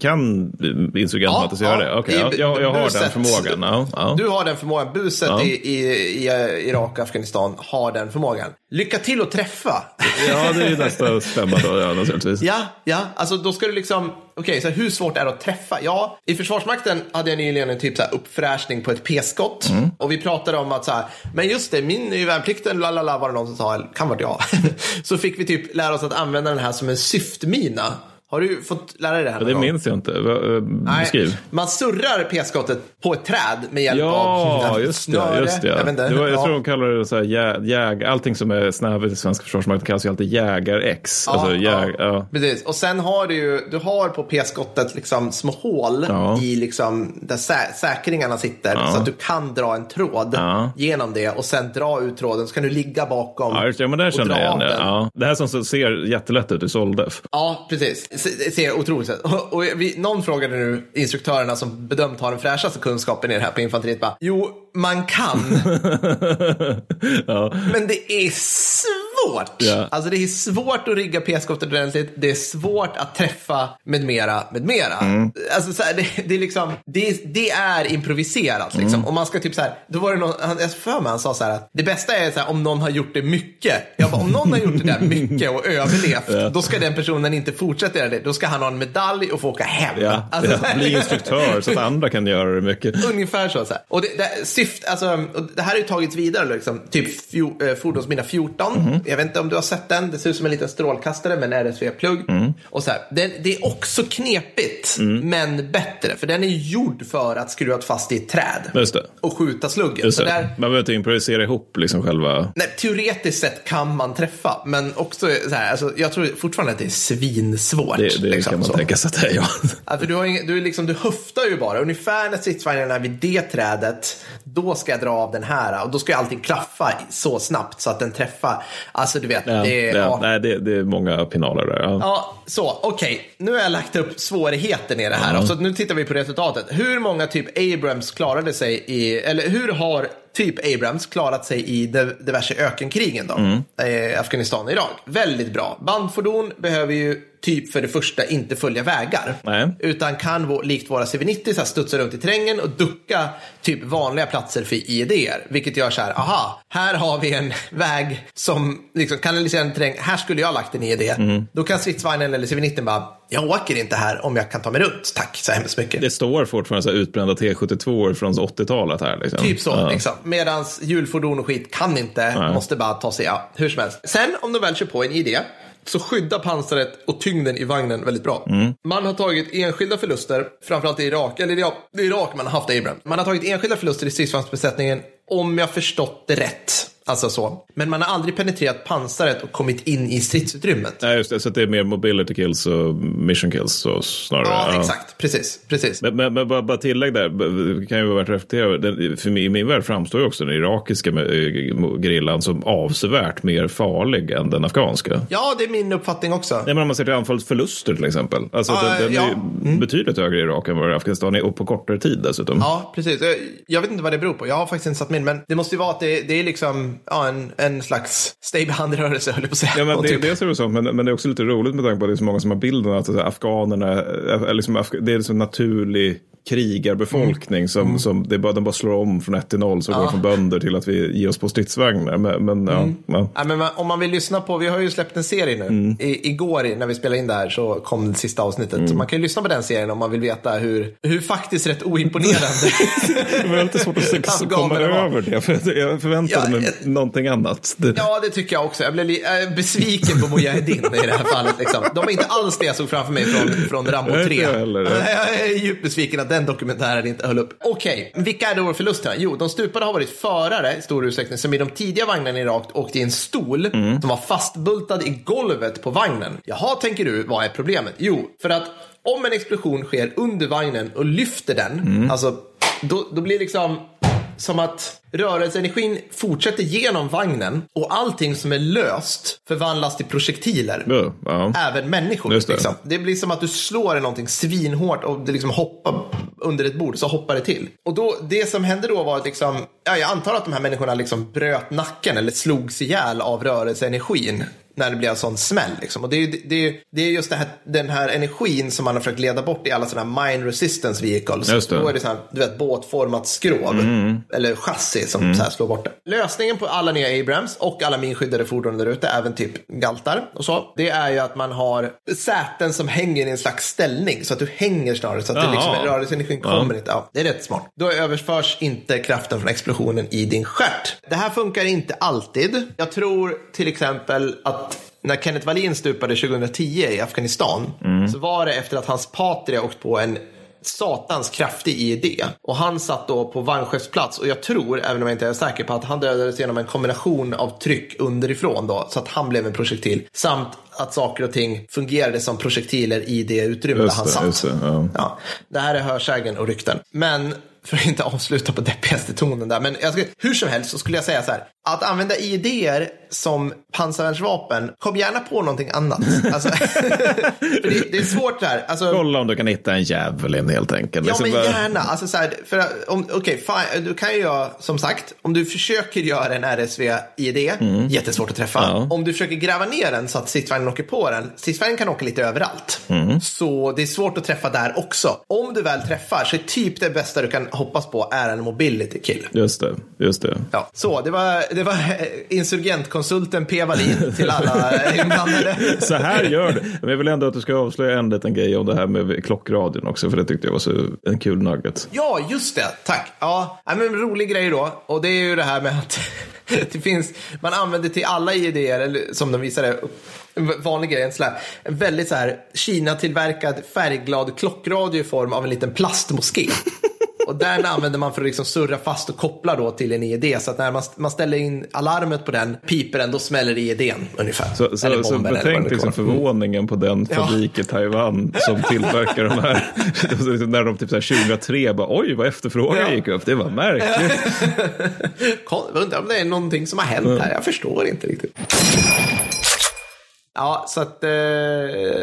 Speaker 2: kan insurgent
Speaker 1: Ja,
Speaker 2: göra
Speaker 1: ja,
Speaker 2: det? Okej,
Speaker 1: i
Speaker 2: ja, jag, jag har
Speaker 1: buset.
Speaker 2: den förmågan. Ja, ja.
Speaker 1: Du har den förmågan. Buset i, i, i Irak och Afghanistan har den förmågan. Lycka till att träffa.
Speaker 2: ja, det är ju nästa stämma då, ja, naturligtvis.
Speaker 1: Ja, ja, alltså då ska du liksom, okej, så hur svårt är det att träffa? Ja, i Försvarsmakten hade jag nyligen en typ så här uppfräschning på ett p-skott.
Speaker 2: Mm.
Speaker 1: Och vi pratade om att så här, men just det, min i värnplikten, lalala, var det någon som sa, kan vara jag. så fick vi typ lära oss att använda den här som en syftmina. Har du fått lära dig det här?
Speaker 2: Ja, det
Speaker 1: gång?
Speaker 2: minns jag inte. Eh, Beskriv.
Speaker 1: Man surrar p-skottet på ett träd med hjälp
Speaker 2: Ja,
Speaker 1: av
Speaker 2: just
Speaker 1: snöre.
Speaker 2: Just det.
Speaker 1: Jag,
Speaker 2: det var, jag
Speaker 1: Ja.
Speaker 2: tror de kallar det så här, jä, jäg, allting som är snävt i svenska försvarsmakten kallas ju alltid jägar-X.
Speaker 1: Ja,
Speaker 2: alltså, jäg,
Speaker 1: ja.
Speaker 2: ja.
Speaker 1: Precis. Och sen har du ju, du har på p-skottet liksom små hål i liksom där sä säkringarna sitter. Så att du kan dra en tråd genom det och sen dra ut tråden. Så kan du ligga bakom
Speaker 2: Ja, just ja, men där
Speaker 1: och
Speaker 2: känner
Speaker 1: dra
Speaker 2: jag igen
Speaker 1: den.
Speaker 2: Ja. Det här som ser jättelätt ut i Soldef.
Speaker 1: Ja, precis. Ser otroligt ut. Och, och vi, någon frågade nu instruktörerna som bedömt har den fräschaste kunskapen i det här på infanteriet. Bara, jo, man kan.
Speaker 2: ja.
Speaker 1: Men det är svårt.
Speaker 2: Ja.
Speaker 1: Alltså det är svårt att rigga p-skottet ordentligt. Det är svårt att träffa med mera, med mera.
Speaker 2: Mm.
Speaker 1: Alltså så här, det, det är liksom, det, det är improviserat liksom.
Speaker 2: Mm.
Speaker 1: Och man ska typ så här, då var det någon, jag för mig han sa så här att det bästa är så här, om någon har gjort det mycket. Jag bara, om någon har gjort det där mycket och överlevt, då ska den personen inte fortsätta göra det. Då ska han ha en medalj och få åka hem.
Speaker 2: Ja,
Speaker 1: Alltså,
Speaker 2: ja, bli instruktör så att andra kan göra det mycket.
Speaker 1: Ungefär så. så här. Och det, det, syft, alltså, det här har ju tagits vidare, liksom, typ fjo, eh, fordonsminne 14.
Speaker 2: Mhm.
Speaker 1: Jag vet inte om du har sett den. Det ser ut som en liten strålkastare med en RSV-plugg.
Speaker 2: Mm.
Speaker 1: Och så här, det, det är också knepigt, men bättre. För den är gjord för att skruva fast i ett träd och skjuta sluggen. Så där,
Speaker 2: Man behöver inte improvisera ihop liksom själva...
Speaker 1: nej, teoretiskt sett kan man träffa, men också så här, alltså, jag tror fortfarande att det är svinsvårt.
Speaker 2: Det, det
Speaker 1: liksom,
Speaker 2: kan man
Speaker 1: så.
Speaker 2: tänka sig att det är, ja.
Speaker 1: Ja, för du, har ingen, du, liksom, du höftar ju bara. Ungefär när stridsvagnen är vid det trädet, då ska jag dra av den här. Och då ska ju allting klaffa så snabbt så att den träffar. Alltså du vet,
Speaker 2: Ja,
Speaker 1: det är...
Speaker 2: ja, Nej, det, det är många pinaler där. Ja.
Speaker 1: ja, så okej. Nu har jag lagt upp svårigheten i det här.
Speaker 2: Ja.
Speaker 1: Så nu tittar vi på resultatet. Hur många typ Abrams klarade sig i, eller hur har typ Abrams klarat sig i diverse ökenkrigen då?
Speaker 2: Mm.
Speaker 1: Eh, Afghanistan och Irak. Väldigt bra. Bandfordon behöver ju typ för det första inte följa vägar.
Speaker 2: Nej.
Speaker 1: Utan kan likt våra CV90 så här studsa runt i terrängen och ducka typ vanliga platser för IEDR. Vilket gör så här, aha, här har vi en väg som liksom kanaliserar en terräng. Här skulle jag ha lagt en IED.
Speaker 2: Mm.
Speaker 1: Då kan stridsvagnen eller CV90 bara, jag åker inte här om jag kan ta mig runt. Tack så hemskt mycket.
Speaker 2: Det står fortfarande så här utbrända T72 från 80-talet här. Liksom.
Speaker 1: Typ så,
Speaker 2: Ja.
Speaker 1: liksom. Medans hjulfordon och skit kan inte,
Speaker 2: Nej.
Speaker 1: måste bara ta sig, ja, hur som helst. Sen om de väl kör på en idé så skyddar pansaret och tyngden i vagnen väldigt bra.
Speaker 2: Mm.
Speaker 1: Man har tagit enskilda förluster, framförallt i Irak, eller ja, det är Irak man har haft Abrams. Man har tagit enskilda förluster i stridsvagnsbesättningen, om jag förstått det rätt. Alltså så. Men man har aldrig penetrerat pansaret och kommit in i stridsutrymmet.
Speaker 2: Nej, just det. Så det är mer mobility kills och mission kills så snarare.
Speaker 1: Ja, exakt. Precis. Precis.
Speaker 2: Men, men, men bara, tillägg där, b- kan ju vara värt att reflektera. Den- För I min värld framstår ju också den irakiska eh, gerillan som avsevärt mer farlig än den afghanska.
Speaker 1: Ja, det är min uppfattning också.
Speaker 2: Nej, men om man ser till anfallets förluster till exempel. Alltså,
Speaker 1: Ja,
Speaker 2: den, den är
Speaker 1: ja.
Speaker 2: ju betydligt högre i Irak än vad det är Afghanistan är och på kortare tid dessutom.
Speaker 1: Ja, precis. Jag- Jag vet inte vad det beror på. Jag har faktiskt inte satt mig in, men det måste ju vara att det, det är liksom ja, en, en slags stay behind-rörelse, höll jag på att säga.
Speaker 2: Ja, men det,
Speaker 1: typ-
Speaker 2: dels är det så, men, men det är också lite roligt med tanke på att det är så många som har bilden att alltså, afghanerna, är liksom, af- det är liksom naturlig krigarbefolkning som, som det bara, de bara slår om från ett till noll så går de från bönder till att vi ger oss på stridsvagnar. Men, men, ja, ja.
Speaker 1: Ja, men om man vill lyssna på, vi har ju släppt en serie nu.
Speaker 2: Mm.
Speaker 1: I, igår när vi spelade in det här så kom det sista avsnittet.
Speaker 2: Mm.
Speaker 1: Så man kan ju lyssna på den serien om man vill veta hur, hur faktiskt rätt oimponerande
Speaker 2: Det var lite svårt att komma över det. För jag förväntade
Speaker 1: Ja,
Speaker 2: mig
Speaker 1: jag-
Speaker 2: någonting annat. Det,
Speaker 1: Ja, det tycker jag också. Jag blev äh, besviken på Mujahedin i det här fallet. Liksom. De är inte alls det jag såg framför mig från, från Rambo
Speaker 2: Nej,
Speaker 1: 3.
Speaker 2: inte jag heller.
Speaker 1: Jag är djupt besviken att den dokumentären inte höll upp. Okej, vilka är då förlusterna? Jo, de stupade har varit förare i stor utsträckning som i de tidiga vagnarna i Irak åkte i en stol
Speaker 2: Mm.
Speaker 1: som var fastbultad i golvet på vagnen. Jaha, tänker du, vad är problemet? Jo, för att om en explosion sker under vagnen och lyfter den,
Speaker 2: Mm.
Speaker 1: alltså då, då blir liksom som att rörelseenergin fortsätter genom vagnen och allting som är löst förvandlas till projektiler.
Speaker 2: ja, ja.
Speaker 1: Även människor.
Speaker 2: Det.
Speaker 1: Liksom. det blir som att du slår i någonting svinhårt och det liksom hoppar under ett bord, så hoppar det till. Och då, det som hände då var att liksom, ja, jag antar att de här människorna liksom bröt nacken eller slogs ihjäl av rörelseenergin när det blev en sån smäll. Liksom. Och det är, det, är, det är just det här, den här energin som man har försökt leda bort i alla sådana här mine resistance vehicles.
Speaker 2: Just det.
Speaker 1: Då är det så här, du vet, båtformat skrov. Eller chassi som så här slår bort det. Lösningen på alla nya Abrams och alla minskyddade fordon där ute, även typ galtar och så. Det är ju att man har säten som hänger i en slags ställning. Så att du hänger snarare. Så att det liksom, rörelseenergin kommer inte. Ja, det är rätt smart. Då överförs inte kraften från explosionen i din stjärt. Det här funkar inte alltid. Jag tror till exempel att när Kenneth Wallin stupade 2010 i Afghanistan så var det efter att hans patria åkt på en satans kraftig IED. Och han satt då på vagnchefsplats och jag tror, även om jag inte är säker på att han dödades genom en kombination av tryck underifrån då, så att han blev en projektil. Samt att saker och ting fungerade som projektiler i det utrymme där han satt.
Speaker 2: det, ja.
Speaker 1: Ja, det här är hörsägen och rykten. Men för att inte avsluta på deppigaste tonen där. Men ska, hur som helst så skulle jag säga så här. Att använda IEDer som pansarvärnsvapen, kom gärna på någonting annat. Alltså, det, det är svårt där. Alltså,
Speaker 2: Kolla om du kan hitta en djävulen helt enkelt.
Speaker 1: Ja,
Speaker 2: Liksom
Speaker 1: men gärna. Alltså, så här, för, att- om, okej, fine, du kan ju göra, som sagt, om du försöker göra en RSV-ID, jättesvårt att träffa.
Speaker 2: Ja.
Speaker 1: Om du försöker gräva ner den så att stridsvagnen åker på den, stridsvagnen kan åka lite överallt.
Speaker 2: Mm.
Speaker 1: Så det är svårt att träffa där också. Om du väl träffar så är typ det bästa du kan hoppas på är en mobility kill.
Speaker 2: Just det, just det.
Speaker 1: Ja, så det var, det var eh, insurgentkonsulten P. Wallin till alla inblandade.
Speaker 2: Så här gör du. Men jag vill ändå att du ska avslöja en liten grej om det här med klockradion också, för det tyckte jag var så en kul nugget.
Speaker 1: Ja, just det. Tack. Ja, men en rolig grej då. Och det är ju det här med att det finns, man använder till alla idéer, eller som de visade, en vanlig grej, en, sån här, en väldigt så här Kina-tillverkad färgglad klockradio i form av en liten plastmoské. Och den använder man för att liksom surra fast och koppla då till en IED. Så att när man, man ställer in alarmet på den, piper den, då smäller IEDn ungefär.
Speaker 2: Så, så, så betänk liksom förvåningen på den
Speaker 1: Ja.
Speaker 2: fabrik i Taiwan som tillverkar de här. När de typ så här 2003 bara oj vad efterfrågan
Speaker 1: Ja.
Speaker 2: gick upp. Det var märkligt.
Speaker 1: Undrar om det är någonting som har hänt här. Jag förstår inte riktigt. Ja, så att eh,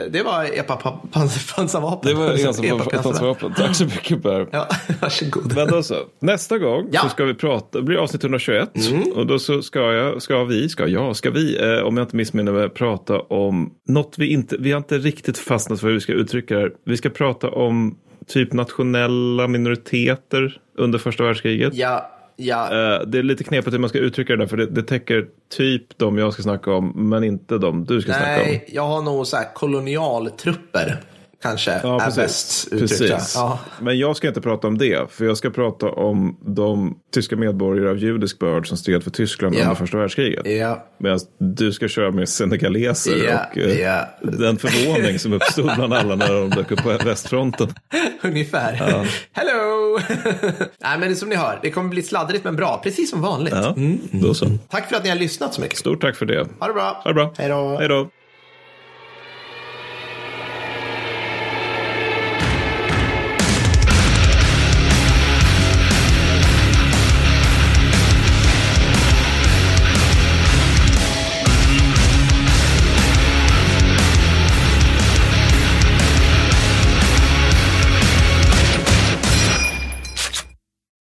Speaker 1: det var epa-pansarvapen.
Speaker 2: Det var
Speaker 1: Epa-pansarvapen.
Speaker 2: pansarvapen. Tack så mycket Per.
Speaker 1: Ja, varsågod.
Speaker 2: Men då så, nästa gång
Speaker 1: Ja.
Speaker 2: så ska vi prata, det blir avsnitt 121 och då så ska jag, ska vi, ska jag, ska vi, eh, om jag inte missminner mig, prata om något vi inte, vi har inte riktigt fastnat för hur vi ska uttrycka det här. Vi ska prata om typ nationella minoriteter under första världskriget.
Speaker 1: Ja, ja.
Speaker 2: Eh, Det är lite knepigt hur man ska uttrycka det där, för det, det täcker typ de jag ska snacka om, men inte de du ska snacka om.
Speaker 1: Nej, jag har nog så här kolonialtrupper. Kanske
Speaker 2: Ja,
Speaker 1: är
Speaker 2: precis.
Speaker 1: bäst uttryckta. Ja.
Speaker 2: Men jag ska inte prata om det, för jag ska prata om de tyska medborgare av judisk börd som stred för Tyskland
Speaker 1: Ja.
Speaker 2: under första världskriget.
Speaker 1: Ja.
Speaker 2: Medan du ska köra med senegaleser
Speaker 1: Ja,
Speaker 2: och eh,
Speaker 1: ja.
Speaker 2: den förvåning som uppstod bland alla när de dök upp på västfronten.
Speaker 1: Ungefär. Hello! Nej, men som ni hör, det kommer bli sladdrigt men bra. Precis som vanligt.
Speaker 2: Ja, då så.
Speaker 1: Tack för att ni har lyssnat så mycket.
Speaker 2: Stort tack för det.
Speaker 1: Ha det bra.
Speaker 2: Ha det bra. Hej då.